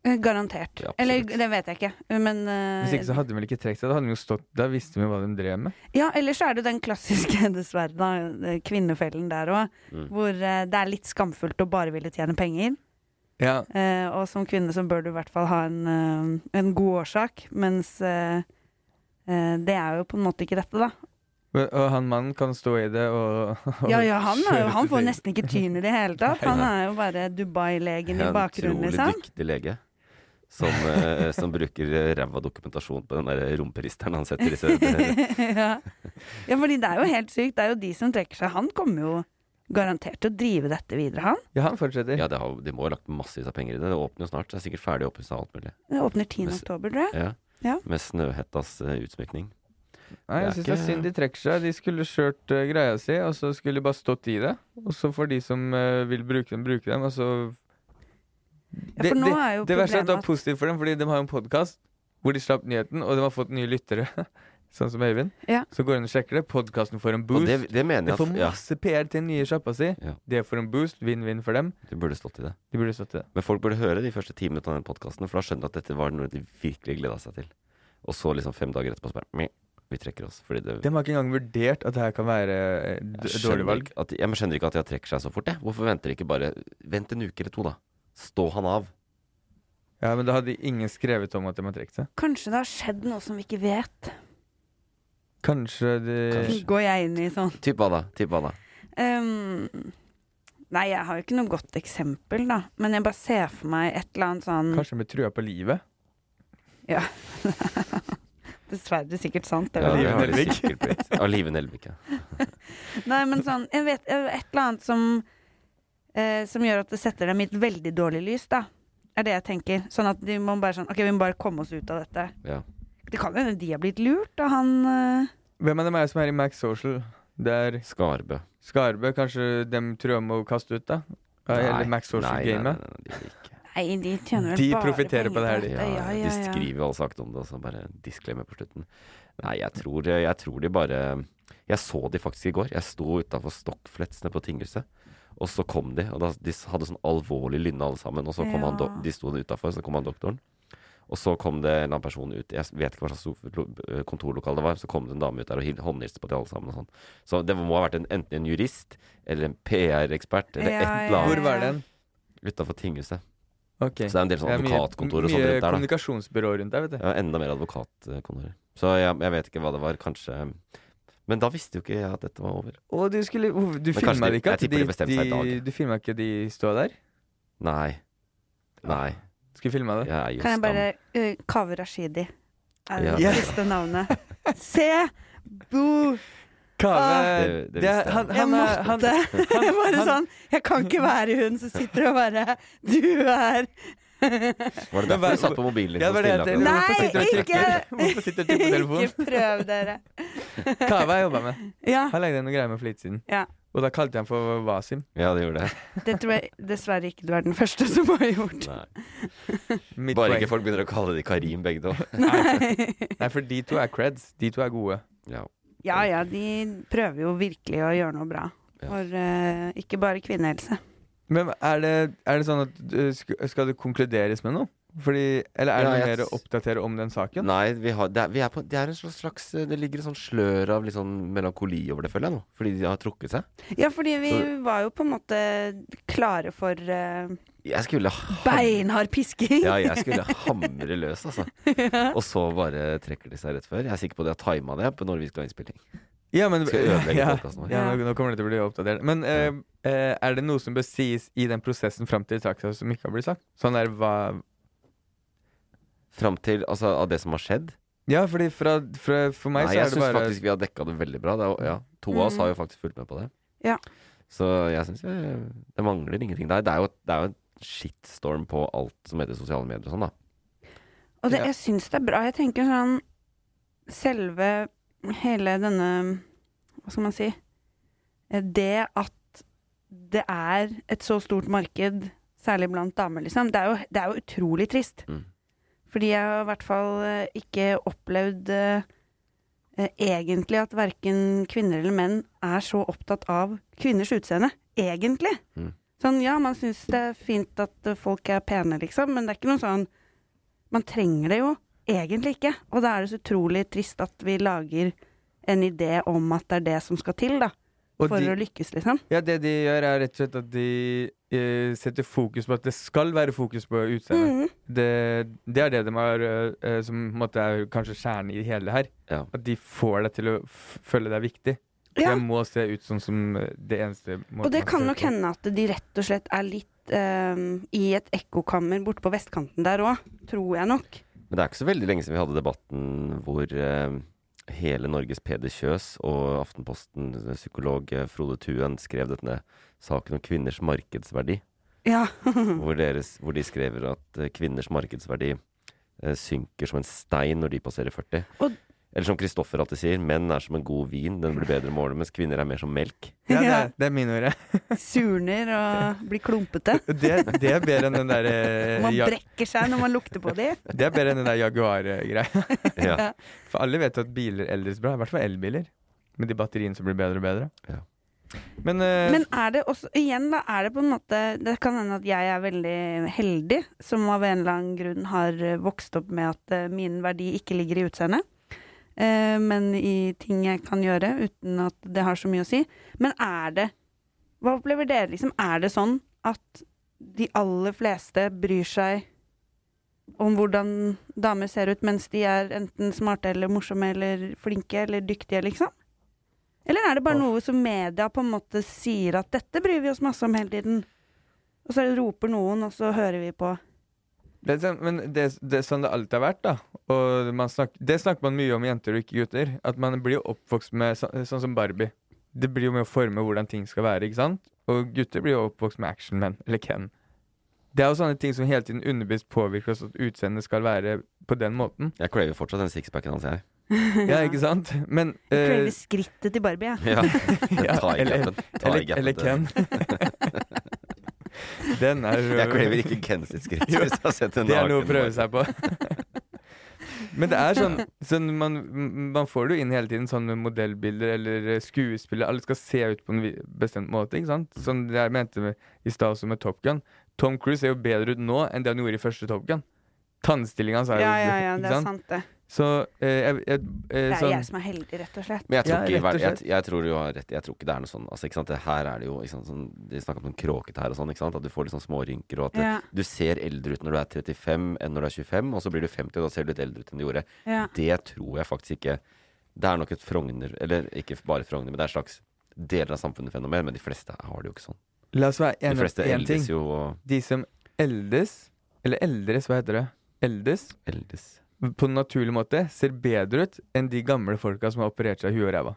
[SPEAKER 4] Eh, Garantert.
[SPEAKER 2] Ja, absolutt.
[SPEAKER 4] Eller det vet jeg ikke, men eh,
[SPEAKER 3] Hvis ikke så hadde de vel ikke trukket seg. Da hadde de jo stått Da visste vi hva de drev med.
[SPEAKER 4] Ja, ellers er det den klassiske, dessverre, da, eh, kvinnefellen der òg.
[SPEAKER 2] Mm.
[SPEAKER 4] Hvor eh, det er litt skamfullt å bare ville tjene penger.
[SPEAKER 3] Ja,
[SPEAKER 4] Eh, og som kvinne så bør du i hvert fall ha en, eh, en god årsak, mens eh, eh, det er jo på en måte ikke dette, da.
[SPEAKER 3] og, han mannen kan stå i det og, og
[SPEAKER 4] Ja, ja, han, er jo, han får nesten ikke tyn i det hele tatt. Han er jo bare Dubai-legen i
[SPEAKER 2] En
[SPEAKER 4] bakgrunnen,
[SPEAKER 2] utrolig
[SPEAKER 4] liksom.
[SPEAKER 2] dyktig lege. Som, eh, som bruker ræva dokumentasjon på den der rumperisteren han setter i seg.
[SPEAKER 4] ja. ja, fordi det er jo helt sykt. Det er jo de som trekker seg. Han kommer jo garantert til å drive dette videre, han.
[SPEAKER 3] Ja, han fortsetter.
[SPEAKER 2] Ja, det har, de må ha lagt massevis av penger i det. Det åpner jo snart. Det er sikkert ferdig åpnet av alt mulig.
[SPEAKER 4] Det åpner 10.
[SPEAKER 2] Med,
[SPEAKER 4] oktober, tror jeg.
[SPEAKER 2] Ja.
[SPEAKER 4] Ja.
[SPEAKER 2] Med Snøhettas uh, utsmykning.
[SPEAKER 3] Nei, jeg
[SPEAKER 2] Det
[SPEAKER 3] syns det er
[SPEAKER 2] ikke-
[SPEAKER 3] synd de trekker seg. De skulle kjørt uh, greia si, og så skulle de bare stått i det. Og så får de som uh, vil bruke dem, bruke dem, og så
[SPEAKER 4] Ja, for nå er jo
[SPEAKER 3] det verste er at det var positivt for dem, fordi de har jo en podkast hvor de slapp nyheten, og de har fått nye lyttere. sånn som Øyvind.
[SPEAKER 4] Ja.
[SPEAKER 3] Så går de og sjekker det. Podkasten får en
[SPEAKER 2] Og
[SPEAKER 3] boost.
[SPEAKER 2] det, det mener jeg.
[SPEAKER 3] Det får
[SPEAKER 2] at ja,
[SPEAKER 3] masse PR til den nye sjappa si.
[SPEAKER 2] Ja.
[SPEAKER 3] Det får en boost. Vinn-vinn for dem.
[SPEAKER 2] du burde stått i det.
[SPEAKER 3] De burde stått i det.
[SPEAKER 2] Men folk burde høre de første ti minuttene av den podkasten, for da skjønner de at dette var noe de virkelig gleda seg til. Og så liksom fem dager etterpå så bare Vi trekker oss. Fordi det
[SPEAKER 3] De har ikke engang vurdert at det her kan være eh,
[SPEAKER 2] Jeg
[SPEAKER 3] dårlig valg.
[SPEAKER 2] at, jeg skjønner ikke at de har trekker seg så fort. Jeg. Hvorfor venter de ikke bare Vent en uke eller to, da. Stå han av.
[SPEAKER 3] Ja, men da hadde ingen skrevet om at de har trukket seg.
[SPEAKER 4] Kanskje det har skjedd noe som vi ikke vet.
[SPEAKER 3] Kanskje det
[SPEAKER 2] Kanskje.
[SPEAKER 4] Går jeg inn i sånn
[SPEAKER 2] Typ hva da? Typ hva da?
[SPEAKER 4] Um, Nei, jeg har jo ikke noe godt eksempel, da. Men jeg bare ser for meg et eller annet sånn
[SPEAKER 3] Kanskje med trua på livet?
[SPEAKER 4] Ja. Dessverre sikkert sant. Det
[SPEAKER 2] Ja.
[SPEAKER 3] Live Nelvik.
[SPEAKER 2] Og Live Nelvik, ja.
[SPEAKER 4] Nei, men sånn Jeg vet et eller annet som eh, Som gjør at det setter dem i et veldig dårlig lys, da. Er det jeg tenker. Sånn at de må bare sånn Ok, vi må bare komme oss ut av dette.
[SPEAKER 2] ja.
[SPEAKER 4] Det kan hende de har blitt lurt av han eh,
[SPEAKER 3] Hvem av dem er det som er i Max Social? Det er
[SPEAKER 2] Skarbø.
[SPEAKER 3] Skarbø. Kanskje dem tror om å kaste ut, da? Ja, Eller Max
[SPEAKER 2] nei, nei, nei,
[SPEAKER 3] Social-gamet?
[SPEAKER 2] nei, de
[SPEAKER 4] tjener vel
[SPEAKER 3] De
[SPEAKER 4] bare
[SPEAKER 3] profiterer på det her, de.
[SPEAKER 2] Ja,
[SPEAKER 4] Ja, ja,
[SPEAKER 2] De skriver alle sagt om det, og så bare disclaimer på slutten. Nei, jeg tror, jeg tror de bare Jeg så de faktisk i går. Jeg sto utafor stokkfletsene på tinghuset. Og så kom de, og da, de hadde sånn alvorlig lynne alle sammen. Og så kom han, do- de sto utafor, så kom han doktoren. Og så kom det en eller annen person ut, jeg vet ikke hva slags lo- kontorlokale det var, så kom det en dame ut der og hil- håndhilste på de alle sammen og sånn. Så det må ha vært en, enten en jurist eller en PR-ekspert eller
[SPEAKER 4] Ja,
[SPEAKER 2] et eller annet
[SPEAKER 3] Hvor var den?
[SPEAKER 2] utafor tinghuset.
[SPEAKER 3] Okay.
[SPEAKER 2] Så det er en del sånn advokatkontor og
[SPEAKER 3] sånt
[SPEAKER 2] rundt der, Mye
[SPEAKER 3] kommunikasjonsbyrå rundt der, vet du.
[SPEAKER 2] Ja, enda mer advokatkontorer. Så jeg, jeg vet ikke hva det var. Kanskje Men da visste jo ikke jeg at dette var over.
[SPEAKER 3] Og du skulle hvor- Du filma ikke at de,
[SPEAKER 2] de.
[SPEAKER 3] Du filma ikke de stå der?
[SPEAKER 2] Nei. Nei.
[SPEAKER 3] Skulle filma det?
[SPEAKER 2] Jeg
[SPEAKER 4] Kan jeg bare uh, Kaveh Rashidi er det
[SPEAKER 3] Ja.
[SPEAKER 4] siste navnet. Se! Bo!
[SPEAKER 3] Kave
[SPEAKER 2] Det- det
[SPEAKER 3] det
[SPEAKER 2] jeg.
[SPEAKER 3] han, han, han,
[SPEAKER 4] måtte. Bare
[SPEAKER 3] han-
[SPEAKER 4] sånn Jeg kan ikke være hun som sitter og bare Du er
[SPEAKER 2] Var det derfor du satt på mobilen din?
[SPEAKER 3] Ja, det var det og
[SPEAKER 4] Nei,
[SPEAKER 3] trykker- Hvorfor sitter du og trykker på telefonen?
[SPEAKER 4] Ikke prøv dere.
[SPEAKER 3] Kave har jeg jobba med.
[SPEAKER 4] Ja.
[SPEAKER 3] Han lagde noen greier med flit siden.
[SPEAKER 4] ja.
[SPEAKER 3] Og da kalte jeg ham for Wasim.
[SPEAKER 2] Ja, det gjorde jeg.
[SPEAKER 4] Det tror jeg dessverre ikke du er den første som har gjort.
[SPEAKER 2] Nei. Bare
[SPEAKER 3] poeng.
[SPEAKER 2] ikke folk begynner å kalle de Karim, begge to.
[SPEAKER 4] Nei.
[SPEAKER 3] Nei, for de to er creds. De to er gode.
[SPEAKER 2] Ja.
[SPEAKER 4] Ja ja, de prøver jo virkelig å gjøre noe bra. For uh, ikke bare kvinnehelse.
[SPEAKER 3] Men er det, er det sånn at uh, skal det konkluderes med noe? Fordi, eller er det
[SPEAKER 2] Ja,
[SPEAKER 3] noe mer å oppdatere om den saken?
[SPEAKER 2] Nei, vi har, det, er, vi er på, det er en slags, slags Det ligger et sånn slør av litt sånn melankoli over det, føler jeg nå. Fordi de har trukket seg.
[SPEAKER 4] Ja, fordi vi
[SPEAKER 2] Så-
[SPEAKER 4] var jo på en måte klare for uh,
[SPEAKER 2] Jeg skulle ha
[SPEAKER 4] beinhard pisking.
[SPEAKER 2] Ja, jeg skulle hamre løs, altså. Og så bare trekker de seg rett før. Jeg er sikker på at de har tima det på når vi skal ha innspilling.
[SPEAKER 3] Ja, men,
[SPEAKER 2] Skal ødelegge
[SPEAKER 3] ja,
[SPEAKER 2] vår.
[SPEAKER 3] ja, nå, nå kommer det til å bli oppdatert. Men eh, uh, er det noe som bør sies i den prosessen fram til trakk seg som ikke har blitt sagt? Sånn der hva
[SPEAKER 2] Fram til altså, av det som har skjedd.
[SPEAKER 3] Ja, fordi fra, fra, for meg
[SPEAKER 2] Nei,
[SPEAKER 3] så er det
[SPEAKER 2] syns
[SPEAKER 3] bare
[SPEAKER 2] faktisk vi har dekka det veldig bra. Det er, ja, to av oss
[SPEAKER 4] Mm.
[SPEAKER 2] har jo faktisk fulgt med på det.
[SPEAKER 4] Ja.
[SPEAKER 2] Så jeg syns det mangler ingenting der. Det er jo, det er jo shitstorm på alt som heter sosiale medier og sånn, da.
[SPEAKER 4] Og det,
[SPEAKER 3] Ja.
[SPEAKER 4] jeg syns det er bra. Jeg tenker sånn Selve hele denne Hva skal man si? Eh, Det at det er et så stort marked, særlig blant damer, liksom, det er jo, det er jo utrolig trist.
[SPEAKER 2] Mm.
[SPEAKER 4] Fordi jeg har i hvert fall eh, ikke opplevd eh, eh, egentlig at verken kvinner eller menn er så opptatt av kvinners utseende. Egentlig.
[SPEAKER 2] Mm.
[SPEAKER 4] Sånn, ja, man syns det er fint at folk er pene, liksom, men det er ikke noe sånn Man trenger det jo egentlig ikke. Og da er det så utrolig trist at vi lager en idé om at det er det som skal til, da.
[SPEAKER 3] Og
[SPEAKER 4] For
[SPEAKER 3] de-
[SPEAKER 4] å lykkes, liksom.
[SPEAKER 3] Ja, det de gjør, er rett og slett at de eh, setter fokus på at det skal være fokus på utseendet.
[SPEAKER 4] Mhm.
[SPEAKER 3] Det, det er det de har eh, eh, som på en måte er kanskje kjernen i det hele her.
[SPEAKER 2] Ja.
[SPEAKER 3] At de får deg til å føle det er viktig.
[SPEAKER 4] Ja.
[SPEAKER 3] Jeg må se ut sånn som eh, det eneste
[SPEAKER 4] Og det kan nok hende at de rett og slett er litt eh, i et ekkokammer borte på vestkanten der òg. Tror jeg nok.
[SPEAKER 2] Men det er ikke så veldig lenge siden vi hadde debatten hvor eh, hele Norges Peder Kjøs og Aftenposten-psykolog eh, Frode Tuen skrev denne saken om kvinners markedsverdi.
[SPEAKER 4] Ja.
[SPEAKER 2] hvor, deres, hvor de skrev at eh, kvinners markedsverdi eh, synker som en stein når de passerer 40.
[SPEAKER 4] Og-
[SPEAKER 2] Eller som Kristoffer alltid sier, menn er som en god vin, den blir bedre med årene, mens kvinner er mer som melk.
[SPEAKER 3] Ja, det, er, det er mine ord.
[SPEAKER 4] Surner og blir klumpete.
[SPEAKER 3] Det, det er bedre enn den der eh,
[SPEAKER 4] Man brekker seg når man lukter på de.
[SPEAKER 3] Det er bedre enn den der Jaguar-greia.
[SPEAKER 2] Ja.
[SPEAKER 3] For alle vet jo at biler eldes bra. I hvert fall elbiler. Med de batteriene som blir bedre og bedre.
[SPEAKER 2] Ja.
[SPEAKER 3] Men, uh,
[SPEAKER 4] Men er det også Igjen, da, er det på en måte Det kan hende at jeg er veldig heldig, som av en eller annen grunn har vokst opp med at eh, min verdi ikke ligger i utseendet. Eh, men i ting jeg kan gjøre uten at det har så mye å si. Men er det Hva opplever dere, liksom? Er det sånn at de aller fleste bryr seg om hvordan damer ser ut mens de er enten smarte eller morsomme eller flinke eller dyktige, liksom? Eller er det bare noe som media på en måte sier at dette bryr vi oss masse om hele tiden? Og så roper noen, og så hører vi på.
[SPEAKER 3] Det er sånn, men det, det er sånn det alltid har vært, da. Og man snak, det snakker man mye om jenter og ikke gutter. At man blir jo oppvokst med så, sånn som Barbie. Det blir jo med å forme hvordan ting skal være, ikke sant? Og gutter blir jo oppvokst med actionmenn, eller Ken. Det er jo sånne ting som hele tiden underbevisst påvirker oss at utseendet skal være på den måten.
[SPEAKER 2] Jeg craver fortsatt den sixpacken hans, jeg.
[SPEAKER 3] Ja, ikke sant? Men
[SPEAKER 4] Jeg
[SPEAKER 3] eh,
[SPEAKER 4] craver skrittet til Barbie, jeg.
[SPEAKER 2] Ja.
[SPEAKER 3] Ja, eller- eller, eller Ken. Den er
[SPEAKER 2] Jeg craver ikke Ken sitt skritt. Hvis jeg har sett en
[SPEAKER 3] Det er noe å prøve seg på. Men det er sånn, sånn man, man får det jo inn hele tiden sånn med modellbilder eller eh, skuespillere. Alle skal se ut på en bestemt måte. ikke sant? Sånn jeg mente med, i stad også med Top Gun. Tom Cruise ser jo bedre ut nå enn det han gjorde i første Top Gun. Tannstillinga hans er jo
[SPEAKER 4] Ja, ja, ja,
[SPEAKER 3] ikke
[SPEAKER 4] det er sant, det.
[SPEAKER 3] Så eh, jeg, jeg, eh,
[SPEAKER 4] Det er
[SPEAKER 3] sånn,
[SPEAKER 4] jeg som er heldig, rett og slett.
[SPEAKER 2] Men jeg tror,
[SPEAKER 3] Ja,
[SPEAKER 2] ikke, jeg, jeg, tror du har rett. Jeg tror ikke det er noe sånn altså, ikke sant? Det Her er det jo ikke? Sånn, De snakker om sånn kråkete her og sånn. Ikke sant? At du får litt sånn små rynker. Og at
[SPEAKER 4] Ja.
[SPEAKER 2] du ser eldre ut når du er 35 enn når du er 25, og så blir du 50, og da ser du litt eldre ut enn du gjorde.
[SPEAKER 4] Ja.
[SPEAKER 2] Det tror jeg faktisk ikke Det er nok et Frogner Eller ikke bare Frogner, men det er et slags deler av samfunnet-fenomen. Men de fleste har det jo ikke sånn.
[SPEAKER 3] La oss være
[SPEAKER 2] De
[SPEAKER 3] enige om én ting.
[SPEAKER 2] jo og
[SPEAKER 3] De som eldes, eller eldres, hva heter det? Eldes
[SPEAKER 2] eldes.
[SPEAKER 3] På en naturlig måte, ser bedre ut enn de gamle folka som har operert seg i huet og ræva.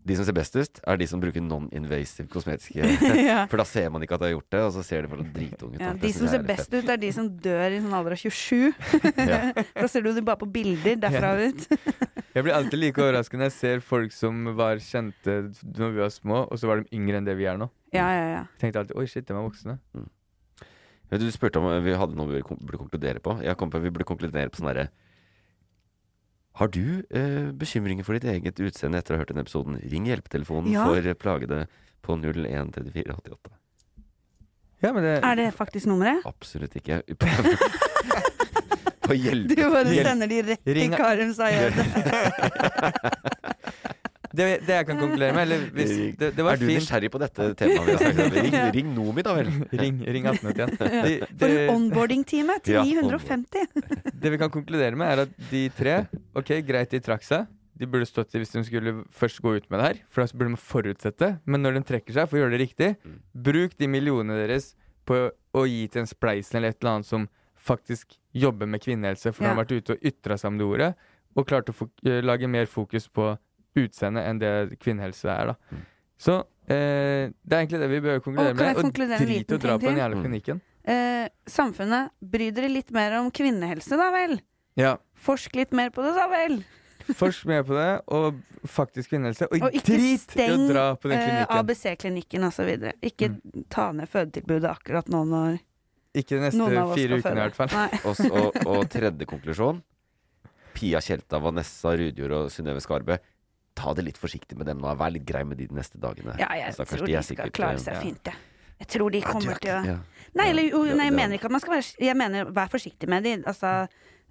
[SPEAKER 2] De som ser best ut, er de som bruker non-invasive kosmetiske
[SPEAKER 4] Ja.
[SPEAKER 2] For da ser man ikke at de har gjort det, og så ser de fortsatt dritunge ut.
[SPEAKER 4] Ja, de som ser
[SPEAKER 2] er
[SPEAKER 4] best
[SPEAKER 2] fett.
[SPEAKER 4] ut, er de som dør i sånn alder av 27. Da ser du dem bare på bilder derfra ut.
[SPEAKER 3] Jeg blir alltid like overrasket når jeg ser folk som var kjente når vi var små, og så var de yngre enn det vi er nå.
[SPEAKER 4] Ja, ja, ja.
[SPEAKER 3] Jeg tenkte alltid oi, shit, de er voksne.
[SPEAKER 2] Vet Du du spurte om vi hadde noe vi burde konkludere på. Jeg kom på Vi burde konkludere på sånn derre Har du eh, bekymringer for ditt eget utseende etter å ha hørt denne episoden? Ring hjelpetelefonen
[SPEAKER 4] Ja.
[SPEAKER 2] for plagede på 013488.
[SPEAKER 3] Ja, men det
[SPEAKER 4] Er det faktisk nummeret?
[SPEAKER 2] Absolutt ikke. På, hjelpe...
[SPEAKER 4] Du bare sender de rett
[SPEAKER 3] Ring-
[SPEAKER 4] til Karim Sayed.
[SPEAKER 3] Det, det jeg kan konkludere med, eller hvis det, det var
[SPEAKER 2] er du
[SPEAKER 3] fint
[SPEAKER 2] nysgjerrig på dette temaet vi har snakket om? Ring, ring Nomi, da vel.
[SPEAKER 3] Ring, ring 1881. De,
[SPEAKER 4] For
[SPEAKER 3] det,
[SPEAKER 4] onboarding-time til
[SPEAKER 2] Ja,
[SPEAKER 4] 950.
[SPEAKER 3] det vi kan konkludere med, er at de tre Ok, greit, de trakk seg. De burde stått i hvis de skulle først gå ut med det her, for da burde man forutsette. Men når de trekker seg, for å gjøre det riktig, bruk de millionene deres på å gi til en spleisen eller et eller annet som faktisk jobber med kvinnehelse, for de har vært ute og ytra seg om det ordet, og klart å eh, lage mer fokus på utseendet enn det kvinnehelse er, da. Så eh, det er egentlig det vi bør konkludere
[SPEAKER 4] Og
[SPEAKER 3] med. Og drit
[SPEAKER 4] i
[SPEAKER 3] å dra på den jævla
[SPEAKER 2] Mm.
[SPEAKER 3] klinikken.
[SPEAKER 4] Eh, samfunnet, bry dere litt mer om kvinnehelse, da vel.
[SPEAKER 3] Ja.
[SPEAKER 4] Forsk litt mer på det, da vel.
[SPEAKER 3] Forsk mer på det, og faktisk kvinnehelse. Og,
[SPEAKER 4] Og ikke
[SPEAKER 3] drit i å
[SPEAKER 4] steng
[SPEAKER 3] dra på den
[SPEAKER 4] eh,
[SPEAKER 3] klinikken. Mm.
[SPEAKER 4] ABC-klinikken osv. Ikke ta ned fødetilbudet akkurat nå når
[SPEAKER 3] Ikke de neste
[SPEAKER 4] noen av oss
[SPEAKER 3] fire ukene, i hvert fall.
[SPEAKER 2] Og, og, og tredje konklusjon. Pia Tjelta, Vanessa Rudjord og Synnøve Skarbø. Ta det litt forsiktig med dem nå. Vær litt grei med de de neste dagene.
[SPEAKER 4] Ja, jeg
[SPEAKER 2] Stakkars,
[SPEAKER 4] tror de
[SPEAKER 2] er
[SPEAKER 4] skal klare
[SPEAKER 2] eh,
[SPEAKER 4] seg fint, jeg. Jeg tror de kommer
[SPEAKER 2] er
[SPEAKER 4] til å. Nei, eller, jo, nei, jeg mener ikke at man skal være Jeg mener vær forsiktig med de. Altså,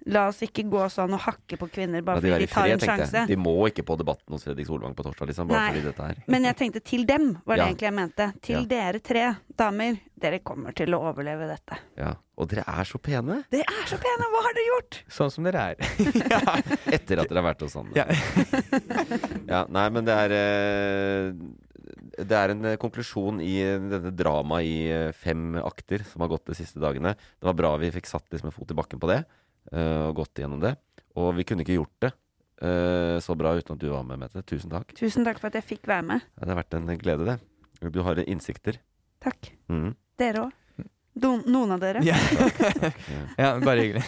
[SPEAKER 4] la oss ikke gå sånn og hakke på kvinner bare
[SPEAKER 2] Ja, de
[SPEAKER 4] fordi de tar
[SPEAKER 2] fri,
[SPEAKER 4] en sjanse.
[SPEAKER 2] De må ikke på Debatten hos Fredrik Solvang på torsdag, liksom. Bare
[SPEAKER 4] Nei.
[SPEAKER 2] fordi dette her.
[SPEAKER 4] Men jeg tenkte til dem, var det
[SPEAKER 2] Ja.
[SPEAKER 4] egentlig jeg mente. Til
[SPEAKER 2] Ja.
[SPEAKER 4] dere tre damer. Dere kommer til å overleve dette.
[SPEAKER 2] Ja. Og dere er så pene!
[SPEAKER 4] Dere er så pene! Hva har dere gjort?
[SPEAKER 3] Sånn som dere er.
[SPEAKER 2] Etter at dere har vært hos Sanne.
[SPEAKER 3] Ja.
[SPEAKER 2] Ja, nei, men det er eh, Det er en eh, konklusjon i denne dramaet i eh, fem akter som har gått de siste dagene. Det var bra vi fikk satt liksom en fot i bakken på det, eh, og gått gjennom det. Og vi kunne ikke gjort det eh, så bra uten at du var med, Mette. Tusen takk.
[SPEAKER 4] Tusen takk for at jeg fikk være med.
[SPEAKER 2] Ja, det har vært en glede, det. Du har innsikter.
[SPEAKER 4] Takk.
[SPEAKER 2] Mm.
[SPEAKER 4] Dere òg. Noen av dere.
[SPEAKER 3] Ja. ja, bare hyggelig.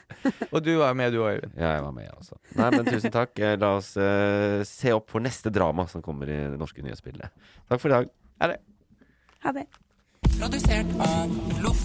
[SPEAKER 3] og du var med, du òg, Øyvind.
[SPEAKER 2] Ja, jeg var med, jeg også. Nei, men tusen takk. Eh, La oss uh, se opp for neste drama som kommer i det norske nyhetsbildet. Takk for i dag.
[SPEAKER 3] Ha det.
[SPEAKER 4] Ha det.
[SPEAKER 11] Produsert av Loff.